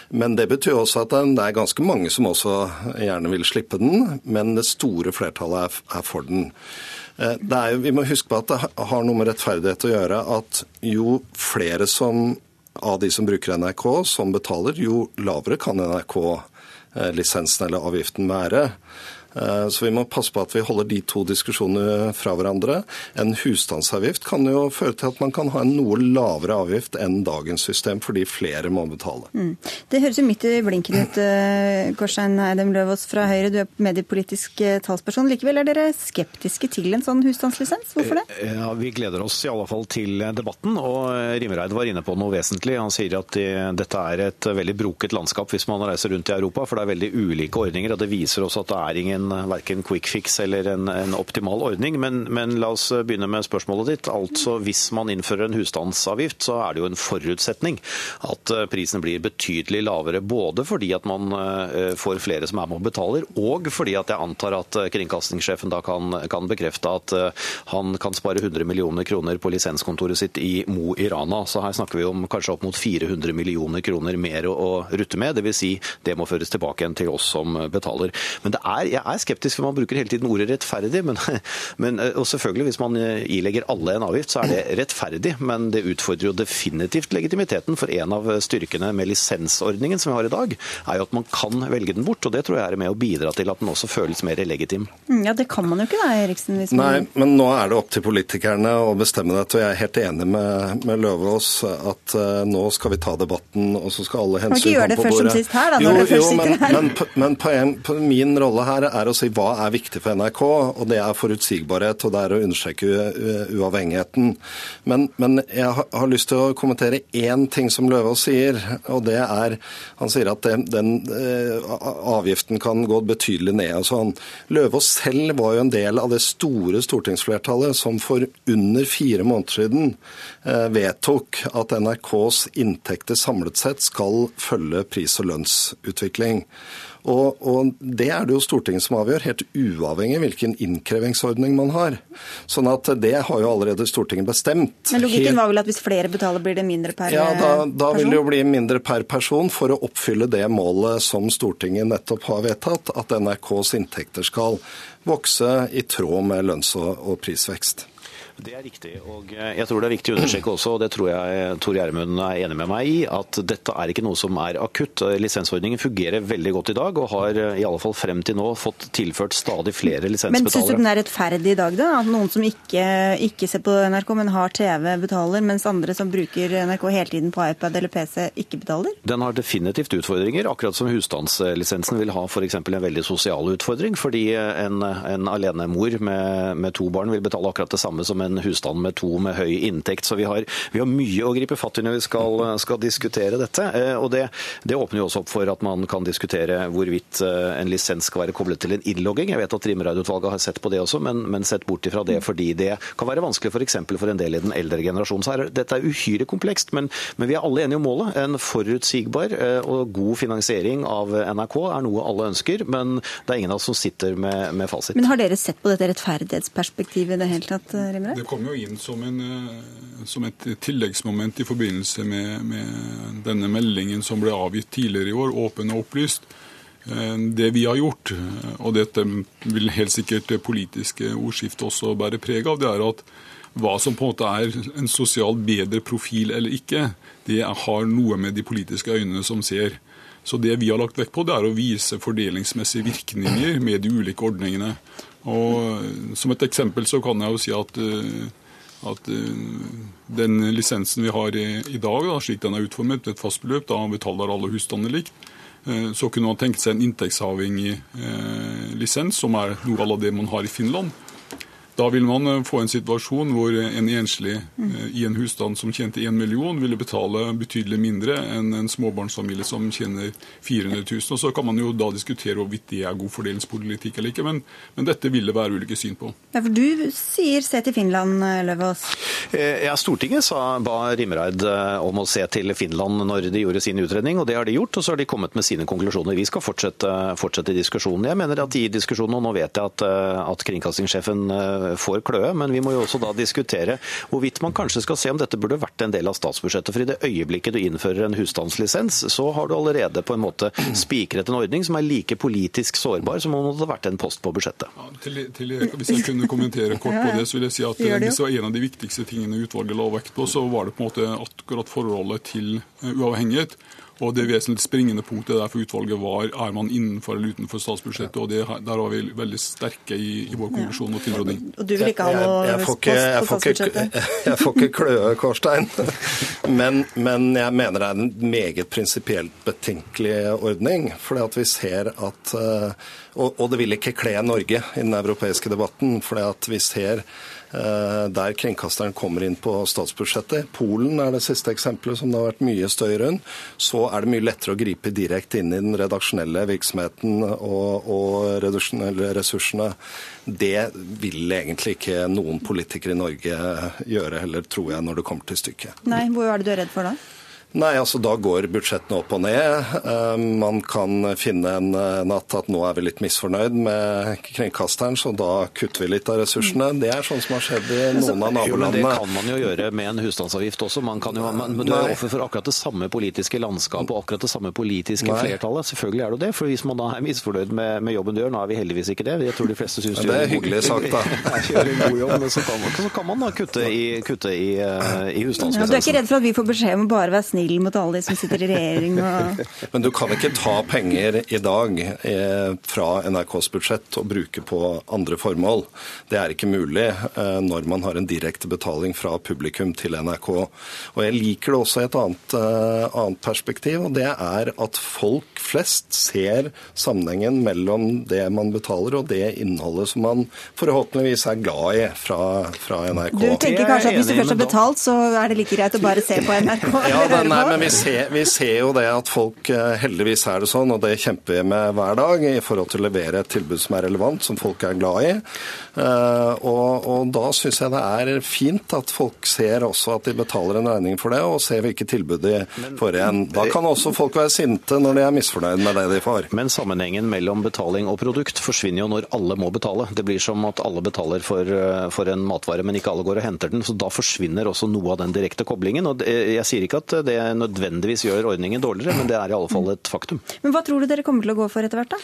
Men det betyr også at det er ganske mange som også gjerne vil slippe den, men det store flertallet er for den. Eh, jo, vi må huske på at det har noe med rettferdighet å gjøre at jo flere som, av de som bruker NRK, som betaler, jo lavere kan NRK-lisensen eller avgiften være. Eh, så vi må passe på at vi holder de to diskusjonene fra hverandre. En husstandsavgift kan jo føre til at man kan ha en noe lavere avgift enn dagens system, fordi flere må betale. Mm. Det høres jo midt i blinken ut, eh, Korstein Eidem Løvaas fra Høyre, du er mediepolitisk eh, talsperson. Likevel er dere skeptiske til en sånn husstandslisens. Hvorfor det? Ja, Vi gleder oss i alle fall til debatten. og Rimereid var inne på noe vesentlig. Han sier at dette er et veldig broket landskap hvis man reiser rundt i Europa, for det er veldig ulike ordninger. og Det viser også at det er ingen en verken quick fix eller en, en optimal ordning. Men, men, la oss begynne med spørsmålet ditt. Altså Hvis man innfører en husstandsavgift, så er det jo en forutsetning at eh, prisen blir betydelig lavere. Både fordi at man eh, får flere som er med og betaler, og fordi at jeg antar at eh, kringkastingssjefen da kan, kan bekrefte at han kan spare 100 millioner kroner på lisenskontoret sitt i Mo i Rana. Så her snakker vi om kanskje opp mot 400 millioner kroner mer å, å rutte med. Dvs. Si det må føres tilbake igjen til oss som betaler. Men det er, jeg er skeptisk, for man bruker hele tiden ordet rettferdig. Men, [laughs] men, og selvfølgelig, hvis man ilegger alle en avgift, så er det rettferdig. Men det utfordrer jo definitivt legitimiteten. For en av styrkene med lisensordningen som vi har i dag, er jo at man kan velge den bort. Og det tror jeg er med å bidra til at den også føles mer legitim. Mm, ja, det kan man jo ikke da, Eriksen. Hvis Man... Nei, men nå er det opp til politikerne å bestemme dette. Og jeg er helt enig med, med Løvaas at uh, nå skal vi ta debatten, og så skal alle hensyn komme på bordet. Kan ikke gjøre det først som sist her, da, når jo, jo, men, men, men, men på, min rolle her er å si hva er viktig for NRK, og det er forutsigbarhet og det er å understreke uavhengigheten. Men, men jeg har lyst til å kommentere én ting som Løvaas sier, og det er Han sier at det, den eh, avgiften kan gå betydelig ned. og sånn. Løvaas selv var jo en del av det store stortingsflertallet som for under fire måneder siden eh, vedtok at NRKs inntekter samlet sett skal følge pris- og lønnsutvikling. Og, og, Det er det jo Stortinget som avgjør, helt uavhengig hvilken innkrevingsordning man har. Sånn at Det har jo allerede Stortinget bestemt. Men Logikken var vel at hvis flere betaler, blir det mindre per ja, da, da vil det jo bli mindre per person for å oppfylle det målet som Stortinget nettopp har vedtatt, at NRKs inntekter skal vokse i tråd med lønns- og prisvekst. Det er riktig. og Jeg tror det er viktig å understreke også, og det tror jeg Tor Gjermund er enig med meg i, at dette er ikke noe som er akutt. Lisensordningen fungerer veldig godt i dag, og har i alle fall frem til nå fått tilført stadig flere lisensbetalere. Men syns du den er rettferdig i dag, da? At noen som ikke, ikke ser på NRK, men har TV, betaler, mens andre som bruker NRK hele tiden på iPad eller PC, ikke betaler? Den har definitivt utfordringer, akkurat som husstandslisensen vil ha f.eks. en veldig sosial utfordring. Fordi en, en alenemor med, med to barn vil betale akkurat det samme som en en husstand med to med høy inntekt. Så vi har, vi har mye å gripe fatt i når vi skal, skal diskutere dette. Eh, og det, det, åpner jo også opp for at man kan diskutere hvorvidt eh, en lisens skal være koblet til en innlogging. Jeg vet at Rimreid-utvalget har sett på det også, men, men sett bort ifra det fordi det kan være vanskelig f.eks. For, for en del i den eldre generasjonen. Så er, dette er uhyre komplekst, men, men, vi er alle enige om målet. En forutsigbar eh, og god finansiering av NRK er noe alle ønsker, men det er ingen av oss som sitter med, med fasit. Men har dere sett på dette rettferdighetsperspektivet i det hele tatt, Rimreid? Det kom jo inn som, en, eh, som et tilleggsmoment i forbindelse med, med, denne meldingen som ble avgitt tidligere i år, åpen og opplyst. Eh, det vi har gjort, eh, og dette vil helt sikkert det politiske ordskiftet også bære preg av, det er at hva som på en måte er en sosialt bedre profil eller ikke, det har noe med de politiske øynene som ser. Så det vi har lagt vekt på, det er å vise fordelingsmessige virkninger med de ulike ordningene. Og Som et eksempel så kan jeg jo si at, eh, at eh, den lisensen vi har i, i dag, da, slik den er utformet, et fast beløp, da betaler alle husstander likt. Eh, så kunne man tenkt seg en inntektsavhengig eh, lisens, som er noe av det man har i Finland. Da vil man eh, få en situasjon hvor en enslig eh, i en husstand som tjente 1 million, ville betale betydelig mindre enn en småbarnsfamilie som tjener 400 000. Og Så kan man jo da diskutere hvorvidt det er god fordelingspolitikk eller ikke, men, men dette vil det være ulike syn på. Ja, for Du sier se til Finland, eh, Løvaas? Ja, Stortinget sa, ba Rimreid om å se til Finland når de gjorde sin utredning, og det har de gjort. Og så har de kommet med sine konklusjoner. Vi skal fortsette, fortsette diskusjonen. Jeg mener at i diskusjonen, og nå vet jeg at, at kringkastingssjefen får kløe, men vi må jo også da diskutere hvorvidt man kanskje skal se om dette burde vært en del av statsbudsjettet. For i det øyeblikket du innfører en husstandslisens, så har du allerede på en måte spikret en ordning som er like politisk sårbar som om det hadde vært en post på budsjettet. Ja, til, til, hvis jeg kunne kommentere kort på det, så vil jeg si at hvis det var en av de viktigste tingene utvalget la vekt på, så var det på en måte akkurat forholdet til eh, uavhengighet. Og Det vesentlig springende punktet der for utvalget var er man innenfor eller utenfor statsbudsjettet. og det, Der var vi veldig sterke i, i vår konklusjon og tilråding. Og du vil ikke ha noe jeg, jeg, får ikke, jeg, får ikke, jeg får ikke kløe, Kårstein. [laughs] Men, men, jeg mener det er en meget prinsipielt betenkelig ordning. fordi at vi ser at eh, og, og det vil ikke kle Norge i den europeiske debatten. fordi at vi ser der kringkasteren kommer inn på statsbudsjettet. Polen er det siste eksempelet som det har vært mye støy rundt. Så er det mye lettere å gripe direkte inn i den redaksjonelle virksomheten og, og ressursene. Det vil egentlig ikke noen politikere i Norge gjøre heller, tror jeg, når det kommer til stykket. Nei, Hvor er det du er redd for da? Nei, altså Da går budsjettene opp og ned. Eh, man kan finne en eh, natt at nå er vi litt misfornøyd med kringkasteren, så da kutter vi litt av ressursene. Det er sånn som har skjedd i noen av nabolandene. Det kan man jo gjøre med en husstandsavgift også. Man kan jo, man, men du er offer for akkurat det samme politiske landskapet og akkurat det samme politiske Nei. flertallet. Selvfølgelig er du det. for Hvis man da er misfornøyd med, med, jobben du gjør, nå er vi heldigvis ikke det. Jeg tror de fleste syns du gjør er hyggelig sagt, da. [laughs] gjør en god jobb, men så kan, man, så kan man da kutte i, kutte i, uh, i husstandsbestemmelsen. Ja, du er ikke redd for at vi får beskjed om å bare være snill mot alle de som sitter i regjering og [laughs] Men du kan ikke ta penger i dag eh, fra NRKs budsjett og bruke på andre formål. Det er ikke mulig eh, når man har en direkte betaling fra publikum til NRK. Og jeg liker det også i et annet, eh, annet perspektiv, og det er at folk flest ser sammenhengen mellom det man betaler og det innholdet som man forhåpentligvis er glad i fra, fra NRK. Du tenker kanskje at hvis du først har betalt, så er det like greit å bare se på NRK? Ja, nei, men vi ser, vi ser jo det at folk eh, heldigvis er det sånn, og det kjemper vi med hver dag, i forhold til å levere et tilbud som er relevant, som folk er glad i. Eh, og, og da syns jeg det er fint at folk ser også at de betaler en regning for det, og ser hvilket tilbud de får igjen. Da kan også folk være sinte når de er misfornøyd med det de får. Men sammenhengen mellom betaling og produkt forsvinner jo når alle må betale. Det blir som at alle betaler for, eh, for en matvare, men ikke alle går og henter den. Så da forsvinner også noe av den direkte koblingen. Og jeg sier ikke at det nødvendigvis gjør ordningen dårligere, men det er i alle fall et faktum. Men Hva tror du dere kommer til å gå for etter hvert, da?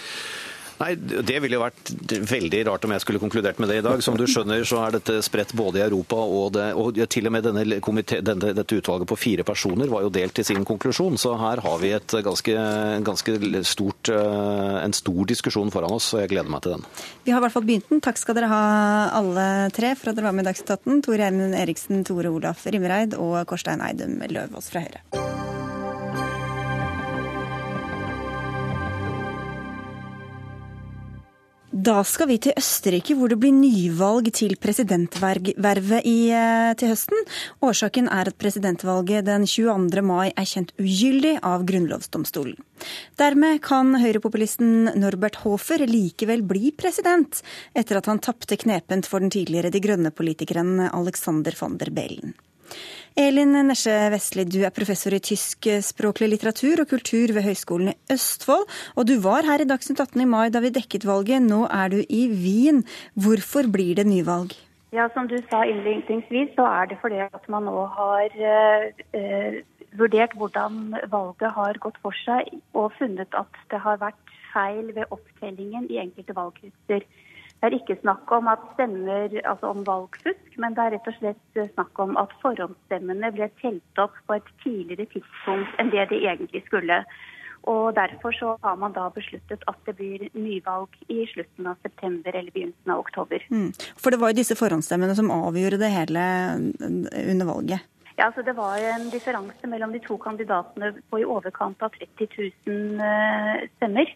Nei, Det ville jo vært veldig rart om jeg skulle konkludert med det i dag. Som du skjønner, så er dette spredt både i Europa og, det, og til og med denne komite, denne, dette utvalget på fire personer var jo delt i sin konklusjon. Så her har vi et ganske, ganske stort, eh, en stor diskusjon foran oss, og jeg gleder meg til den. Vi har i hvert fall begynt den. Takk skal dere ha alle tre for at dere var med i Dagsnytt 18. Tor Eimund Eriksen, Tore Olaf Rimreid og Korstein Eidum Løvaas fra Høyre. Da skal vi til Østerrike, hvor det blir nyvalg til presidentvervet i, eh, til høsten. Årsaken er at presidentvalget den 22. mai er kjent ugyldig av grunnlovsdomstolen. Dermed kan høyrepopulisten Norbert Hofer likevel bli president, etter at han tapte knepent for den tidligere De Grønne-politikeren Alexander von der Bellen. Elin Nesje Vestli, du er professor i tyskspråklig litteratur og kultur ved Høgskolen i Østfold. Og du var her i Dagsnytt 18 i mai da vi dekket valget. Nå er du i Wien. Hvorfor blir det nyvalg? Ja, Som du sa innledningsvis, så er det fordi at man nå har eh, vurdert hvordan valget har gått for seg, og funnet at det har vært feil ved opptellingen i enkelte valgkretser. Det er ikke snakk om at stemmer, altså om valgfusk, men det er rett og slett snakk om at forhåndsstemmene ble telt opp på et tidligere tidspunkt enn det de egentlig skulle. Og Derfor så har man da besluttet at det blir nyvalg i slutten av september eller begynnelsen av oktober. Mm. For det var jo disse forhåndsstemmene som avgjorde det hele under valget? Ja, altså Det var en differanse mellom de to kandidatene på i overkant av 30 000 eh, stemmer.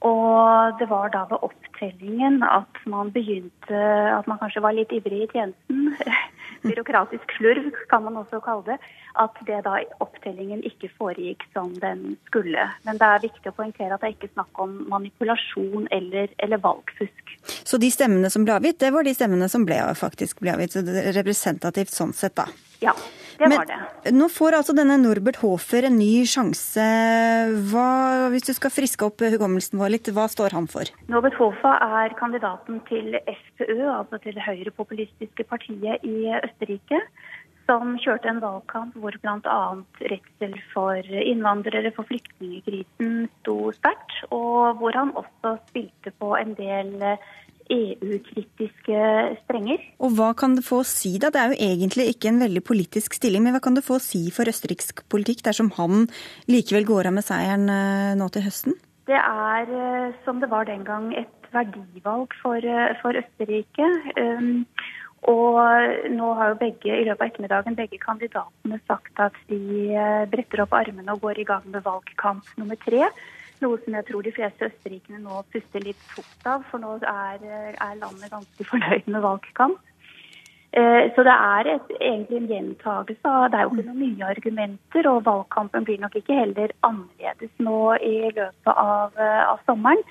Og det var da ved opptellingen at man begynte At man kanskje var litt ivrig i tjenesten. [laughs] Byråkratisk slurv, kan man også kalle det. At det da opptellingen ikke foregikk som den skulle. Men det er viktig å poengtere at det er ikke snakk om manipulasjon eller, eller valgfusk. Så de stemmene som ble avgitt, det var de stemmene som ble, faktisk ble avgitt. Så det er representativt sånn sett, da. Ja. Det var det. Men nå får altså denne Norbert Hofer en ny sjanse. Hva, hvis du skal friske opp hukommelsen vår litt, hva står han for? Norbert Hofer er kandidaten til FPØ, altså til det høyrepopulistiske partiet i Østerrike. Som kjørte en valgkamp hvor bl.a. redsel for innvandrere, for flyktningkrisen, sto sterkt. Og hvor han også spilte på en del EU-kritiske strenger. Og hva kan det få å si, da? Det er jo egentlig ikke en veldig politisk stilling, men hva kan det få å si for østerriksk politikk dersom han likevel går av med seieren eh, nå til høsten? Det er, eh, som det var den gang, et verdivalg for, eh, for Østerrike. Um, og nå har jo begge i løpet av ettermiddagen begge kandidatene sagt at de bretter opp armene og går i gang med valgkamp nummer tre. Noe som jeg tror de fleste østerrikene nå puster litt tungt av, for nå er, er landet ganske [laughs] fornøyd med valgkamp. Eh, så det er et, egentlig en gjentagelse av Det er jo ikke noen nye argumenter, og valgkampen blir nok ikke heller annerledes nå i løpet av, eh, av sommeren.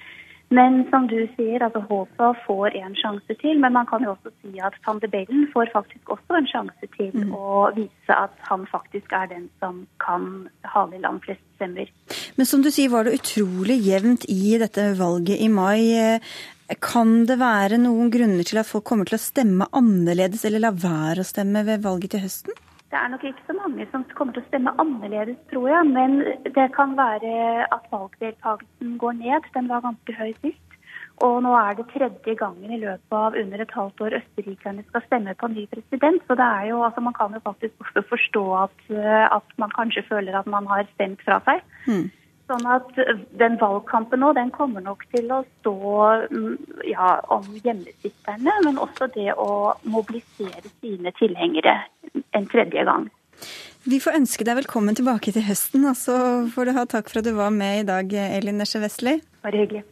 Men som du sier, altså Håpa får en sjanse til. Men man kan jo også si at van de Bellen får faktisk også en sjanse til mm. å vise at han faktisk er den som kan hale i land flest stemmer. Men som du sier, var det utrolig jevnt i dette valget i mai. Kan det være noen grunner til at folk kommer til å stemme annerledes eller la være å stemme ved valget til høsten? Det er nok ikke så mange som kommer til å stemme annerledes, tror jeg. Men det kan være at valgdeltakelsen går ned. Den var ganske høy sist. Og nå er det tredje gangen i løpet av under et halvt år østerrikerne skal stemme på ny president. Så det er jo, altså man kan jo faktisk også forstå at, at man kanskje føler at man har stemt fra seg. Mm. Sånn at den valgkampen nå, den kommer nok til å stå mm, ja, om hjemmesitterne, men også det å mobilisere sine tilhengere en tredje gang. Vi får ønske deg velkommen tilbake til høsten, og så får du ha takk for at du var med i dag, Elin Nesje Vestli. Bare hyggelig.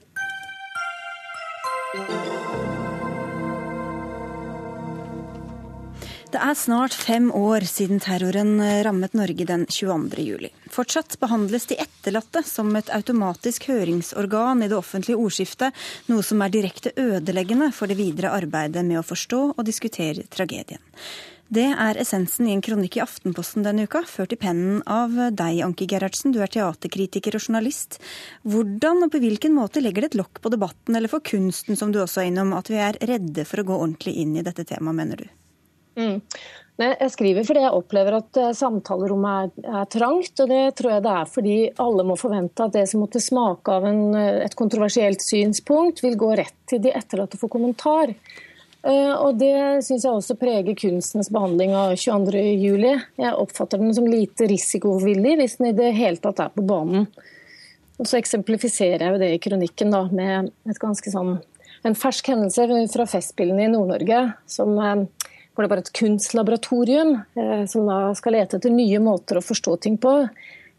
Det er snart fem år siden terroren rammet Norge den 22. juli. Fortsatt behandles de etterlatte som et automatisk høringsorgan i det offentlige ordskiftet, noe som er direkte ødeleggende for det videre arbeidet med å forstå og diskutere tragedien. Det er essensen i en kronikk i Aftenposten denne uka, ført i pennen av deg, Anki Gerhardsen. Du er teaterkritiker og journalist. Hvordan og på hvilken måte legger det et lokk på debatten, eller for kunsten, som du også er innom, at vi er redde for å gå ordentlig inn i dette temaet, mener du? Mm. Nei, jeg skriver fordi jeg opplever at eh, samtalerommet er, er, trangt. og Det tror jeg det er fordi alle må forvente at det som måtte smake av en, eh, et kontroversielt synspunkt, vil gå rett til de etterlatte for kommentar. Eh, og Det syns jeg også preger kunstens behandling av 22.07. Jeg oppfatter den som lite risikovillig, hvis den i det hele tatt er på banen. Og Så eksemplifiserer jeg det i kronikken da, med et ganske sånn, en fersk hendelse fra Festspillene i Nord-Norge. Eh, hvor det var et kunstlaboratorium eh, som da skal lete etter nye måter å forstå ting på.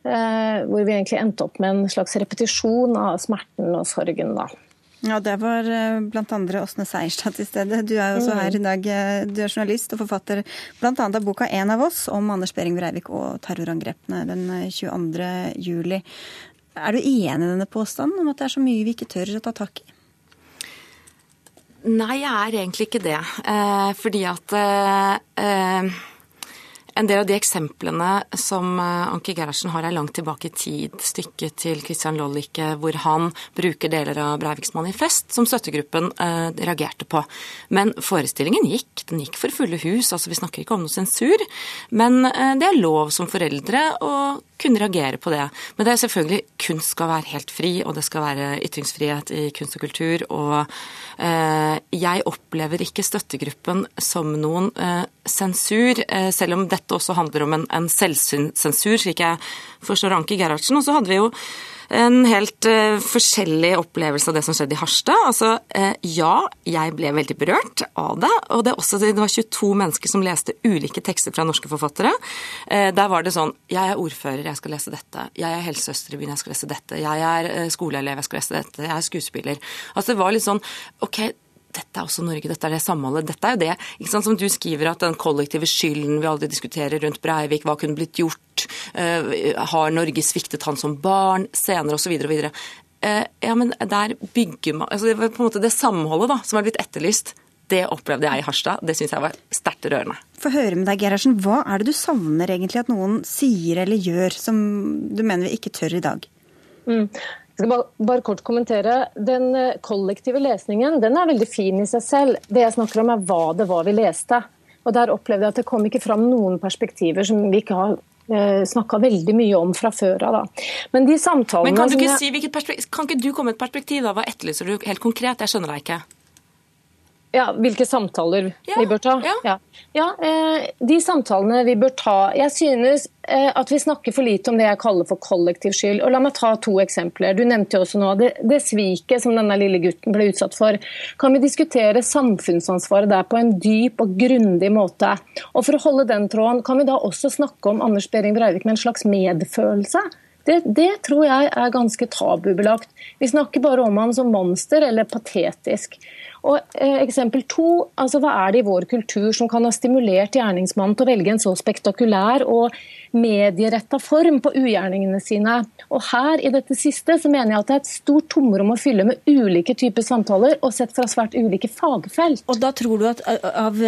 Hvor vi egentlig endte opp med en slags repetisjon av smerten og sorgen. da. Ja, det var bl.a. blant andre Åsne Seierstad til stede. Du er også her i dag. Eh, du er journalist og forfatter bl.a. av boka 'En av oss' om Anders Behring Breivik og terrorangrepene den 22. Eh, juli. Er du enig i denne påstanden om at det er så mye vi ikke tør å ta tak i? Nei, jeg er egentlig ikke det. Eh, fordi at eh, en del av de eksemplene som eh, Anki Gerhardsen har, er langt tilbake i tid. Stykket til Christian Lollicke hvor han bruker deler av Breiviks manifest som støttegruppen eh, reagerte på. Men forestillingen gikk. Den gikk for fulle hus. altså Vi snakker ikke om noe sensur. Men eh, det er lov som foreldre å kunne reagere på det. Men det er selvfølgelig kunst skal være helt fri, og det skal være ytringsfrihet i kunst og kultur. Og eh, jeg opplever ikke støttegruppen som noen eh, sensur, eh, selv om dette også handler om en, en selvsensur, slik jeg forstår Anki Gerhardsen. Og så hadde vi jo en helt uh, forskjellig opplevelse av det som skjedde i Harstad. Altså, uh, ja, jeg ble veldig berørt av det. Og det, også, det var 22 mennesker som leste ulike tekster fra norske forfattere. Uh, der var det sånn Jeg er ordfører, jeg skal lese dette. Jeg er helsesøster i byen, jeg skal lese dette. Jeg er skoleelev, jeg skal lese dette. Jeg er skuespiller. Altså, det var litt sånn OK dette er også Norge, dette er det samholdet. Dette er jo det ikke sant, som du skriver, at den kollektive skylden vi aldri diskuterer rundt Breivik, hva kunne blitt gjort, uh, har Norge sviktet han som barn, senere osv. osv. Uh, ja, men der bygger man altså Det var på en måte det samholdet da, som er blitt etterlyst. Det opplevde jeg i Harstad. Det syns jeg var sterkt rørende. Få høre med deg, Gerhardsen. Hva er det du savner egentlig at noen sier eller gjør som du mener vi ikke tør i dag? Mm. Jeg skal bare, bare, kort kommentere. Den eh, kollektive lesningen den er veldig fin i seg selv. Det jeg snakker om er hva det var vi leste. Og Der opplevde jeg at det kom ikke fram noen perspektiver som vi ikke har eh, snakka veldig mye om fra før av. Men de samtalene Men kan, du ikke si, kan ikke du komme med et perspektiv? da? Hva etterlyser du helt konkret? Jeg skjønner deg ikke. Ja, Hvilke samtaler ja, vi bør ta? Ja. ja. ja eh, de samtalene vi bør ta Jeg synes eh, at vi snakker for lite om det jeg kaller for kollektiv skyld. Og La meg ta to eksempler. Du nevnte jo også nå det, det sviket som denne lille gutten ble utsatt for. Kan vi diskutere samfunnsansvaret der på en dyp og grundig måte? Og For å holde den tråden, kan vi da også snakke om Anders Behring Breivik med en slags medfølelse? Det, det, tror jeg er ganske tabubelagt. Vi snakker bare om ham som monster eller patetisk. Og eh, Eksempel to, altså hva er det i vår kultur som kan ha stimulert gjerningsmannen til å velge en så spektakulær og medieretta form på ugjerningene sine. Og her i dette siste så mener jeg at det er et stort tomrom å fylle med ulike typer samtaler, og sett fra svært ulike fagfelt. Og da tror du at av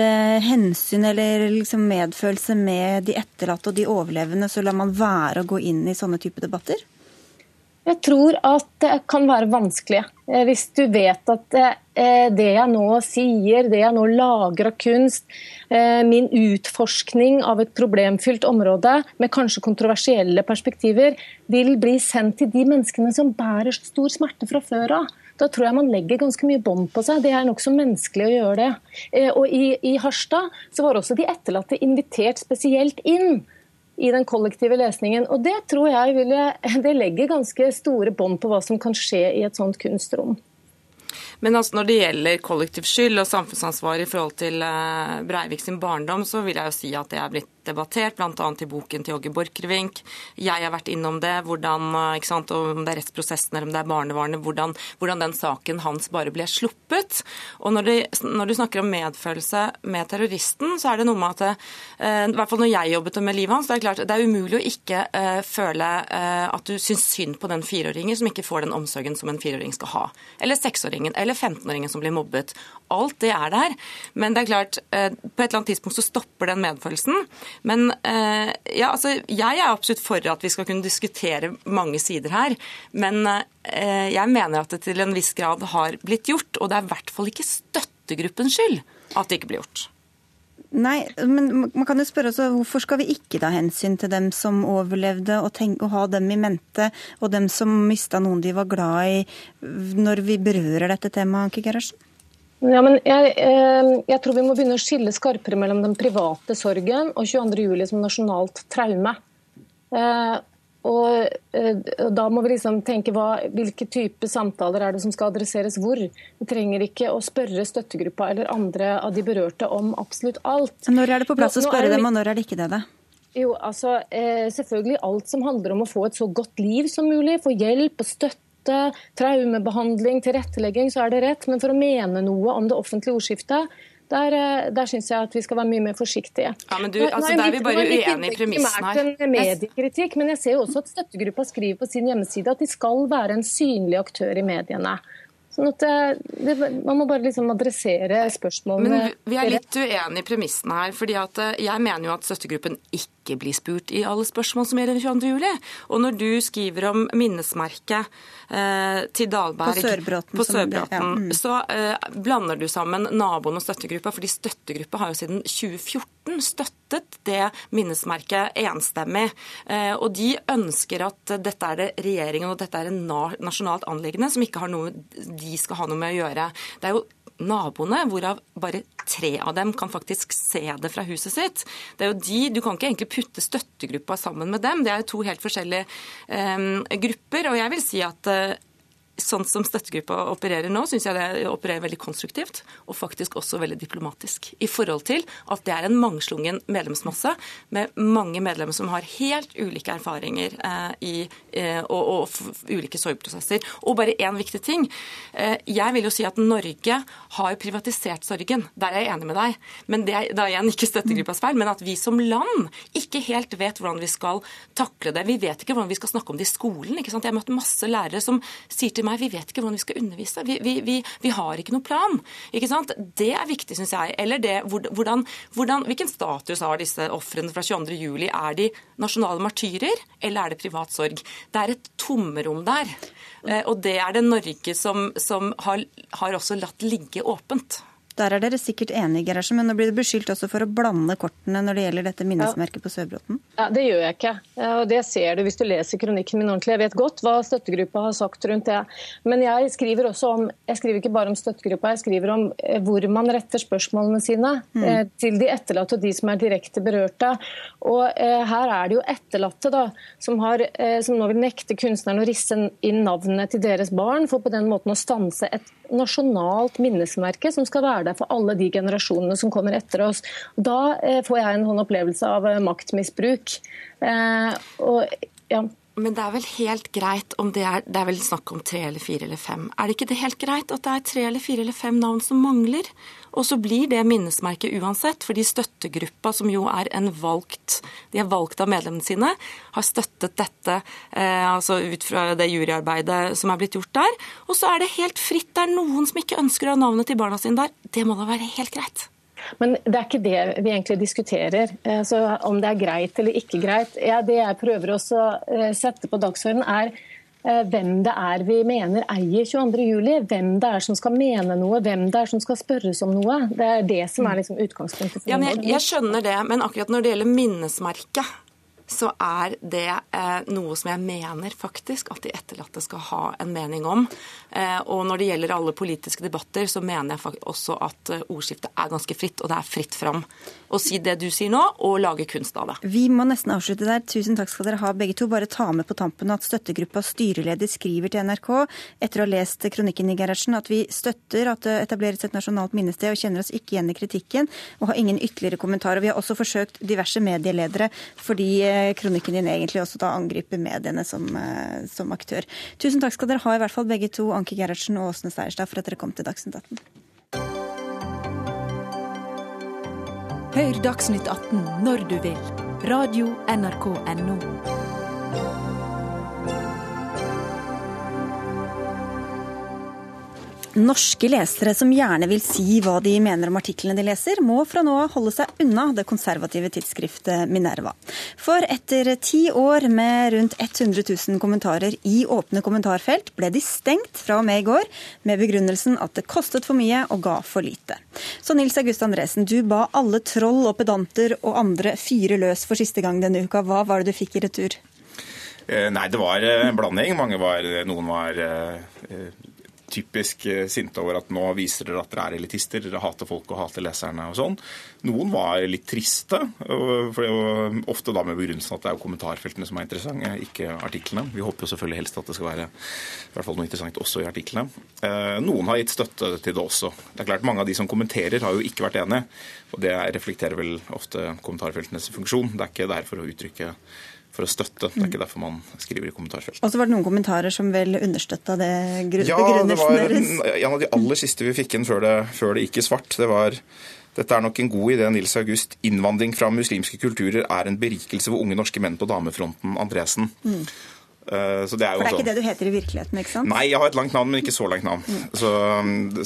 hensyn eller liksom medfølelse med de etterlatte og de overlevende, så lar man være å gå inn i sånne typer debatter? Jeg tror at det kan være vanskelig. Eh, hvis du vet at eh, det jeg nå sier, det jeg nå lager av kunst, eh, min utforskning av et problemfylt område med kanskje kontroversielle perspektiver, vil bli sendt til de menneskene som bærer stor smerte fra før av. Da tror jeg man legger ganske mye bånd på seg. Det er nokså menneskelig å gjøre det. Og i, i Harstad så var også de etterlatte invitert spesielt inn i den kollektive lesningen. Og det tror jeg ville, det legger ganske store bånd på hva som kan skje i et sånt kunstrom. Men altså når det gjelder kollektiv skyld og samfunnsansvar i forhold til eh, Breivik sin barndom, så vil jeg jo si at det er blitt debattert, bl.a. i boken til Åge Borchgrevink. Jeg har vært innom det, hvordan, eh, ikke sant, om det er rettsprosessen eller om det er barnevernet, hvordan, hvordan, den saken hans bare ble sluppet. Og når, det, når, du snakker om medfølelse med terroristen, så er det noe med at det, eh, i hvert fall når jeg jobbet med livet hans, det er klart det er umulig å ikke uh, føle uh, at du syns synd på den fireåringen som ikke får den omsorgen som en fireåring skal ha. Eller seksåringen. eller eller 15-åringen som blir mobbet. Alt det er der. Men det er klart, eh, på et eller annet tidspunkt så stopper den medfølelsen. Men eh, ja, altså, jeg er absolutt for at vi skal kunne diskutere mange sider her. Men eh, jeg mener at det til en viss grad har blitt gjort. Og det er i hvert fall ikke støttegruppens skyld at det ikke blir gjort. Nei, men man kan jo spørre også, Hvorfor skal vi ikke ta hensyn til dem som overlevde, og, tenke, og ha dem i mente, og dem som mista noen de var glad i, når vi berører dette temaet, Anki Gerhardsen? Ja, men jeg, eh, jeg, tror vi må begynne å skille skarpere mellom den private sorgen og 22.07. som nasjonalt traume. Og eh, Da må vi liksom tenke hva, hvilke type samtaler er det som skal adresseres hvor. Vi trenger ikke å spørre støttegruppa eller andre av de berørte om absolutt alt. Når er det på plass å spørre dem, og når er det ikke det? da? Jo, altså eh, Selvfølgelig alt som handler om å få et så godt liv som mulig. Få hjelp og støtte, traumebehandling, tilrettelegging, så er det rett. Men for å mene noe om det offentlige ordskiftet, der, eh, der syns jeg at vi skal være mye mer forsiktige. Ja, men du, altså, Der er vi bare uenige i premissen her. En mediekritikk, men jeg ser jo også at støttegruppa skriver på sin hjemmeside at de skal være en synlig aktør i mediene. Sånn at det, det, Man må bare liksom adressere spørsmålene. Men Vi er litt uenige i premissene her. fordi eh, Jeg mener jo at støttegruppen ikke ikke blir spurt i alle spørsmål som gjelder 22. juli. Og når du skriver om minnesmerket eh, til Dahlberg på Sørbråten, på Sørbråten ja. mm. så eh, blander du sammen naboen og støttegruppa, fordi støttegruppa har jo siden 2014 støttet det minnesmerket enstemmig. Eh, og de ønsker at dette er det regjeringen og dette er en nasjonalt anliggende som ikke har noe de skal ha noe med å gjøre. Det er jo naboene, hvorav bare tre av dem kan faktisk se det fra huset sitt. Det er jo de, Du kan ikke egentlig putte støttegruppa sammen med dem. Det er jo to helt forskjellige um, grupper. Og jeg vil si at uh, sånn som støttegruppa opererer nå, syns jeg det opererer veldig konstruktivt og faktisk også veldig diplomatisk. I forhold til at det er en mangslungen medlemsmasse med mange medlemmer som har helt ulike erfaringer eh, i, eh, og, og, ulike sorgprosesser. Og bare én viktig ting. Eh, jeg vil jo si at Norge har privatisert sorgen. Der er jeg enig med deg. Men det er da igjen ikke støttegruppas feil. Men at vi som land ikke helt vet hvordan vi skal takle det. Vi vet ikke hvordan vi skal snakke om det i skolen. ikke sant? Jeg har møtt masse lærere som sier til meg meg, vi vet ikke hvordan vi skal undervise. Vi, vi, vi, vi har ikke noen plan. Ikke sant? Det er viktig, syns jeg. Eller det, hvordan, hvordan, hvilken status har disse ofrene fra 22.07? Er de nasjonale martyrer, eller er det privat sorg? Det er et tomrom der. Eh, og det er det Norge som, som har, har også latt ligge åpent. Der er dere sikkert enige, Gerhardsen, men nå blir du beskyldt også for å blande kortene når det gjelder dette minnesmerket på Sørbråten? Ja, Det gjør jeg ikke, og det ser du hvis du leser kronikken min ordentlig. Jeg vet godt hva støttegruppa har sagt rundt det. Men jeg skriver også om, jeg skriver ikke bare om støttegruppa, jeg skriver om eh, hvor man retter spørsmålene sine mm. Eh, til de etterlatte og de som er direkte berørte. Og eh, her er det jo etterlatte da, som, har, som nå vil nekte kunstnerne å risse inn navnet til deres barn, for på den måten å stanse et nasjonalt minnesmerke som skal være der for alle de generasjonene som kommer etter oss. Da eh, får jeg en sånn opplevelse av eh, maktmisbruk. Eh, ja. Men det er vel helt greit om det er, det er vel snakk om tre eller fire eller fem. Er det ikke det helt greit at det er tre eller fire eller fem navn som mangler? Og så blir det minnesmerket uansett, fordi støttegruppa, som jo er en valgt De er valgt av medlemmene sine, har støttet dette eh, altså ut fra det juryarbeidet som er blitt gjort der. Og så er det helt fritt. Det er noen som ikke ønsker å ha navnet til barna sine der. Det må da være helt greit. Men det er ikke det vi egentlig diskuterer. Eh, så om det er greit eller ikke greit. Ja, det jeg prøver å eh, sette på dagsordenen, er hvem det er vi mener eier 22.07. Hvem det er som skal mene noe, hvem det er som skal spørres om noe. Det er det som er liksom utgangspunktet. ja, jeg, jeg skjønner det, men akkurat når det gjelder minnesmerket, så er det eh, noe som jeg mener faktisk at de etterlatte skal ha en mening om. Eh, og når det gjelder alle politiske debatter, så mener jeg også at eh, ordskiftet er ganske fritt, og det er fritt fram å si det du sier nå, og lage kunst av det. Vi må nesten avslutte der. Tusen takk skal dere ha begge to. Bare ta med på tampen at støttegruppas styreleder skriver til NRK etter å ha lest kronikken i Gerhardsen at vi støtter at det etableres et nasjonalt minnested og kjenner oss ikke igjen i kritikken, og har ingen ytterligere kommentarer. Vi har også forsøkt diverse medieledere fordi kronikken din egentlig også da angriper mediene som, eh, som, aktør. Tusen takk skal dere ha, i hvert fall begge to, Anke Gerhardsen og Åsne Seierstad, for at dere kom til Dagsnytt 18. Hør Dagsnytt 18 når du vil. Radio NRK Radio.nrk.no. Norske lesere som gjerne vil si hva de mener om artiklene de leser, må fra nå av holde seg unna det konservative tidsskriftet Minerva. For etter ti år med rundt 100 000 kommentarer i åpne kommentarfelt, ble de stengt fra og med i går, med begrunnelsen at det kostet for mye og ga for lite. Så Nils August Andresen, du ba alle troll og pedanter og andre fyre løs for siste gang denne uka. Hva var det du fikk i retur? Eh, nei, det var eh, en blanding. Var, noen var typisk eh, sinte over at nå viser dere at dere er elitister, dere hater folk og hater leserne og sånn. Noen var litt triste, for det var ofte da med begrunnelsen at det er kommentarfeltene som er interessante, ikke artiklene. Vi håper jo selvfølgelig helst at det skal være i hvert fall noe interessant også i artiklene. Eh, noen har gitt støtte til det også. Det er klart Mange av de som kommenterer, har jo ikke vært enige. Og det reflekterer vel ofte kommentarfeltenes funksjon. Det er ikke der for å uttrykke for å støtte. Det er ikke derfor man skriver i kommentarfeltet. Og så var det noen kommentarer som vel understøtta det begrunnelsen ja, det var en av de aller siste vi fikk inn før det, før det gikk i svart. Det var dette er nok en god idé, Nils August. Innvandring fra muslimske kulturer er en berikelse for unge norske menn på damefronten. Andresen. Mm. Eh, så det er jo For det er ikke det du heter i virkeligheten, ikke sant? Nei, jeg har et langt navn, men ikke så langt navn. Mm. Så,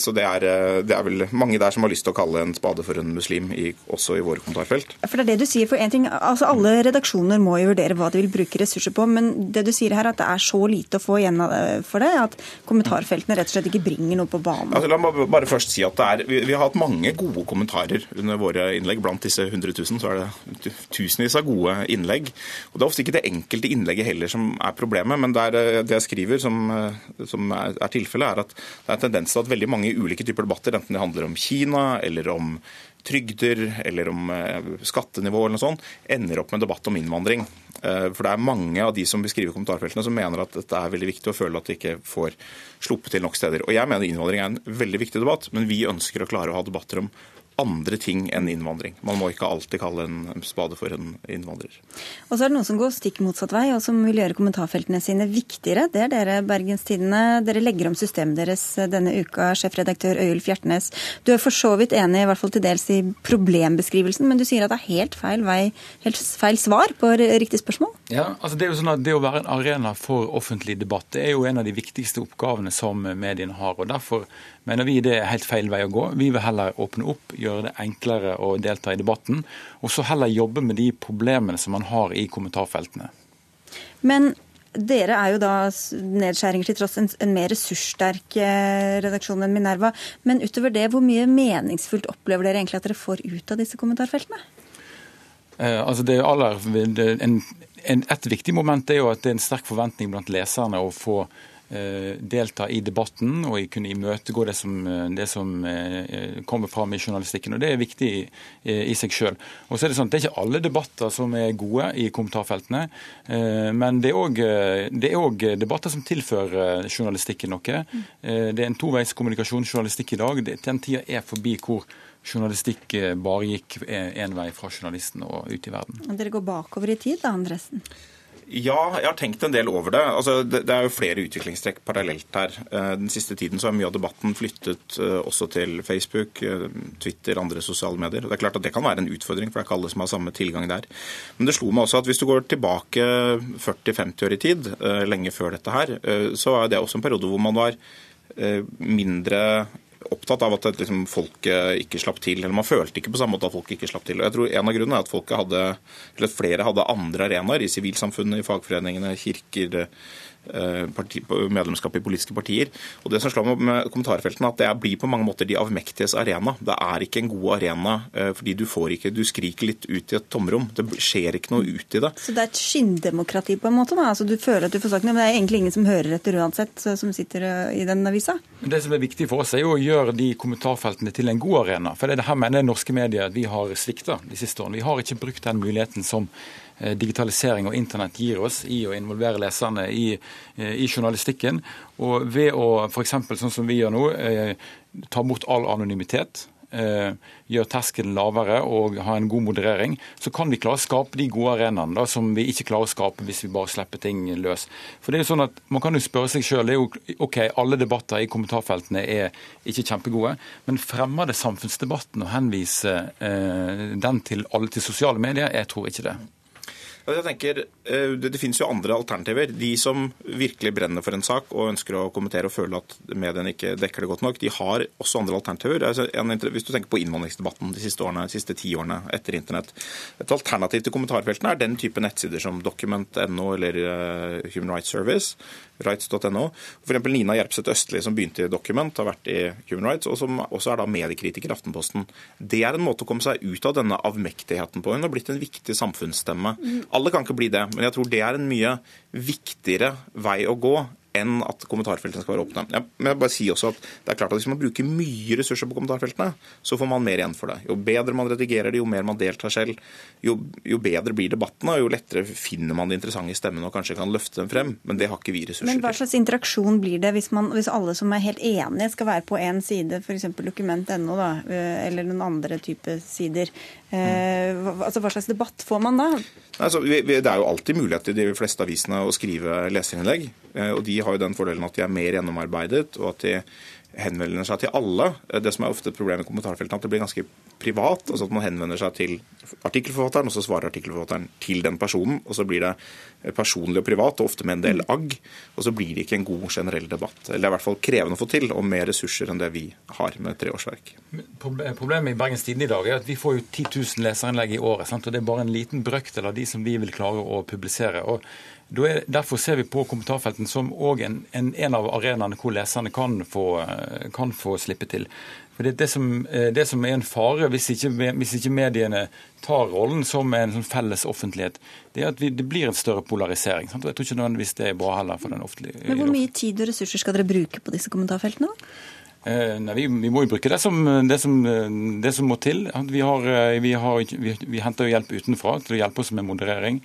så det, er, eh, det, er, vel mange der som har lyst til å kalle en spade for en muslim, i, også i våre kommentarfelt. For det er det du sier. For en ting, altså Alle redaksjoner må jo vurdere hva de vil bruke ressurser på, men det du sier her at det er så lite å få igjen for det, at kommentarfeltene rett og slett ikke bringer noe på banen? Altså, la meg bare først si at det er, vi, vi har hatt mange gode kommentarer under våre innlegg. Blant disse 100 000 så er det tusenvis av gode innlegg. Og Det er ofte ikke det enkelte innlegget heller som er problemet problemet. Men der, eh, det jeg skriver, som, eh, som er, er tilfellet, er at det er en tendens til at veldig mange ulike typer debatter, enten det handler om Kina eller om trygder eller om eh, skattenivå eller noe sånt, ender opp med debatt om innvandring. For det er mange av de som beskriver kommentarfeltene som mener at dette er veldig viktig og føler at de ikke får sluppet til nok steder. Og Jeg mener innvandring er en veldig viktig debatt, men vi ønsker å klare å ha debatter om andre ting enn innvandring. Man må ikke alltid kalle en spade for en innvandrer. Og så er det noen som går stikk motsatt vei, og som vil gjøre kommentarfeltene sine viktigere. Det er dere, Bergenstidene. Dere legger om systemet deres denne uka, sjefredaktør Øyulf Hjertnes. Du er for så vidt enig, i hvert fall til dels i problembeskrivelsen, men du sier at det er helt feil, vei, helt feil svar på riktig spørsmål? Ja, altså det er jo sånn at det å være en arena for offentlig debatt det er jo en av de viktigste oppgavene som mediene har. og Derfor mener vi det er helt feil vei å gå. Vi vil heller åpne opp, gjøre det enklere å delta i debatten, og så heller jobbe med de problemene som man har i kommentarfeltene. Men Dere er jo da nedskjæringer til tross en, en mer ressurssterk eh, redaksjon enn Minerva. Men utover det, hvor mye meningsfullt opplever dere egentlig at dere får ut av disse kommentarfeltene? Eh, altså det aller, det, en, en, et viktig moment er jo at det er en sterk forventning blant leserne å få delta i debatten og kunne imøtegå det som, eh, det som eh, kommer fram i journalistikken. og Det er viktig i, i seg er Det sånn, det er ikke alle debatter som er gode i kommentarfeltene, men det er òg debatter som tilfører journalistikken noe. Det er en toveis kommunikasjonsjournalistikk i dag. Den tida er forbi hvor journalistikk bare gikk én vei fra journalisten og ut i verden. Dere går bakover i tid da, Andresen? Ja, jeg har tenkt en del over det. Altså, det, er jo flere utviklingstrekk parallelt her. Eh, den siste tiden så har mye av debatten flyttet uh, også til Facebook, uh, Twitter, andre sosiale medier. Det er klart at det kan være en utfordring, for det er ikke alle som har samme tilgang der. Men det slo meg også at hvis du går tilbake 40-50 år i tid, lenge før dette her, så var det også en periode hvor man var mindre opptatt av at liksom, folket ikke slapp til. eller Man følte ikke på samme måte at folk ikke slapp til. Og jeg tror En av grunnene er at folket hadde, eller flere hadde andre arenaer i sivilsamfunnet, i fagforeningene, kirker, parti, medlemskap i politiske partier. Og Det som slår meg med kommentarfeltene, at det blir på mange måter de avmektiges arena. Det er ikke en god arena, eh, fordi du får ikke, du skriker litt ut i et tomrom. Det skjer ikke noe ut i det. Så det er et skinndemokrati på en måte? da? Altså Du føler at du får sagt noe, men det er egentlig ingen som hører etter uansett, som sitter eh, i den avisa? Det som er viktig for oss, er jo å gjøre de kommentarfeltene til en god arena. For det er det her mener norske medier at vi har svikta de siste årene. Vi har ikke brukt den muligheten som Eh, digitalisering og internett gir oss i å involvere leserne i, eh, i journalistikken. Og ved å f.eks. sånn som vi gjør nå, eh, ta bort all anonymitet gjøre terskelen lavere og ha en god moderering, så kan vi klare å skape de gode arenaene som vi ikke klarer å skape hvis vi bare slipper ting løs. For det er jo sånn at Man kan jo spørre seg sjøl OK, alle debatter i kommentarfeltene er ikke kjempegode, men fremmer det samfunnsdebatten å henvise eh, den til alle til sosiale medier? Jeg tror ikke det. Jeg tenker, eh, Det, det finnes jo andre alternativer. De som virkelig brenner for en sak og ønsker å kommentere og føler at mediene ikke dekker det godt nok, de har også andre alternativer. Altså, hvis du tenker på innvandringsdebatten de siste årene, de siste ti årene etter internett. Et alternativ til kommentarfeltene er den type nettsider som document.no eller uh, Human Rights Service, rights.no. F.eks. Nina Jerpseth Østli, som begynte i Document, har vært i Human Rights, og som også er da mediekritiker i Aftenposten. Det er en måte å komme seg ut av denne avmektigheten på. Hun har blitt en viktig samfunnsstemme. Mm. Alle kan ikke bli det, men jeg tror det er en mye viktigere vei å gå enn at kommentarfeltene skal være åpne. Jeg, men jeg bare si også at det er klart at Hvis man bruker mye ressurser på kommentarfeltene, så får man mer igjen for det. Jo bedre man redigerer det, jo mer man deltar selv, jo, jo bedre blir debattene, og jo lettere finner man de interessante stemmene og kanskje kan løfte dem frem. Men det har ikke vi ressurser til. Men hva slags interaksjon blir det hvis, man, hvis alle som er helt enige skal være på én side, f.eks. dokument.no eh, eller noen andre type sider? Mm. altså, hva slags debatt får man da? Altså, det er jo alltid mulighet i de fleste avisene å skrive leserinnlegg. Eh, og De har jo den fordelen at de er mer gjennomarbeidet, og at de henvender seg til alle. Det som er ofte et problem i kommentarfeltene, at det blir ganske privat. altså At man henvender seg til artikkelforfatteren, og så svarer artikkelforfatteren til den personen. Og så blir det eh, personlig og privat, og ofte med en del agg. Og så blir det ikke en god generell debatt. Eller det er i hvert fall krevende å få til, og mer ressurser enn det vi har med treårsverk. Problemet i Bergens Tidende i dag er at vi får jo 10 000 leserinnlegg i året. Sant? Og det er bare en liten brøkdel av de som vi vil klare å publisere. og derfor ser vi på kommentarfelten som en, en, en, av arenaene hvor leserne kan få, kan få slippe til. For det, det, som, eh, det, som, er en fare hvis ikke, hvis ikke, mediene tar rollen som en sånn felles offentlighet, det er at vi, det blir en større polarisering. Sant? Og Jeg tror ikke nødvendigvis det er bra heller for den offentlige. Men Hvor mye tid og ressurser skal dere bruke på disse kommentarfeltene? Eh, nei, vi, vi, må jo bruke det som, det som, det som må til. Vi, har, eh, vi, har, vi henter hjelp utenfra til å hjelpe oss med moderering.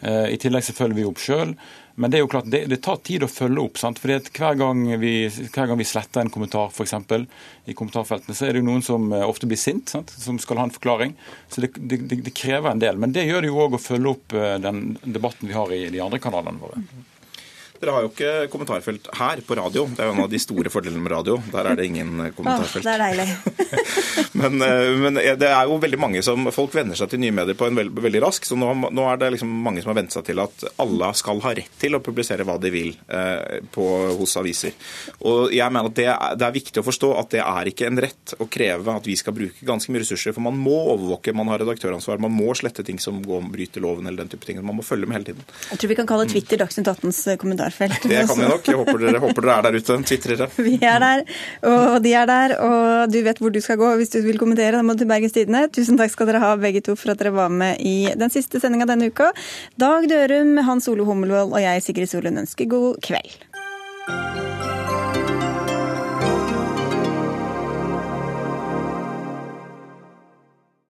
Eh, I tillegg så følger vi opp sjøl. Men det er jo klart, det, det, tar tid å følge opp. sant? Fordi at Hver gang vi, hver gang vi sletter en kommentar eksempel, i kommentarfeltene, så er det jo noen som eh, ofte blir sint, sant? som skal ha en forklaring. Så det, det, det krever en del. Men det gjør det jo òg å følge opp eh, den debatten vi har i de andre kanalene våre. Dere har jo ikke kommentarfelt her på radio. Det er jo en av de store fordelene med radio. Der er det ingen kommentarfelt. Åh, det er deilig. [laughs] men, men, det er jo veldig mange som Folk venner seg til nye medier på en veld, veldig rask. Så nå, nå, er det liksom mange som har vent seg til at alle skal ha rett til å publisere hva de vil eh, på, hos aviser. Og jeg mener at det er, det er viktig å forstå at det er ikke en rett å kreve at vi skal bruke ganske mye ressurser. For man må overvåke, man har redaktøransvar, man må slette ting som går, bryter loven eller den type ting. Man må følge med hele tiden. Jeg tror vi kan kalle Twitter Dagsnytt 18s kommentarfelt. Det kan vi nok. Jeg håper dere, håper dere er der ute, tvitrere. [laughs] Vi er der, og de er der, og du vet hvor du skal gå hvis du vil kommentere. Da må du til Bergens Tidende. Tusen takk skal dere ha begge to for at dere var med i den siste sendinga denne uka. Dag Dørum, Hans Ole Hummelvold og jeg, Sigrid Solund, ønsker god kveld.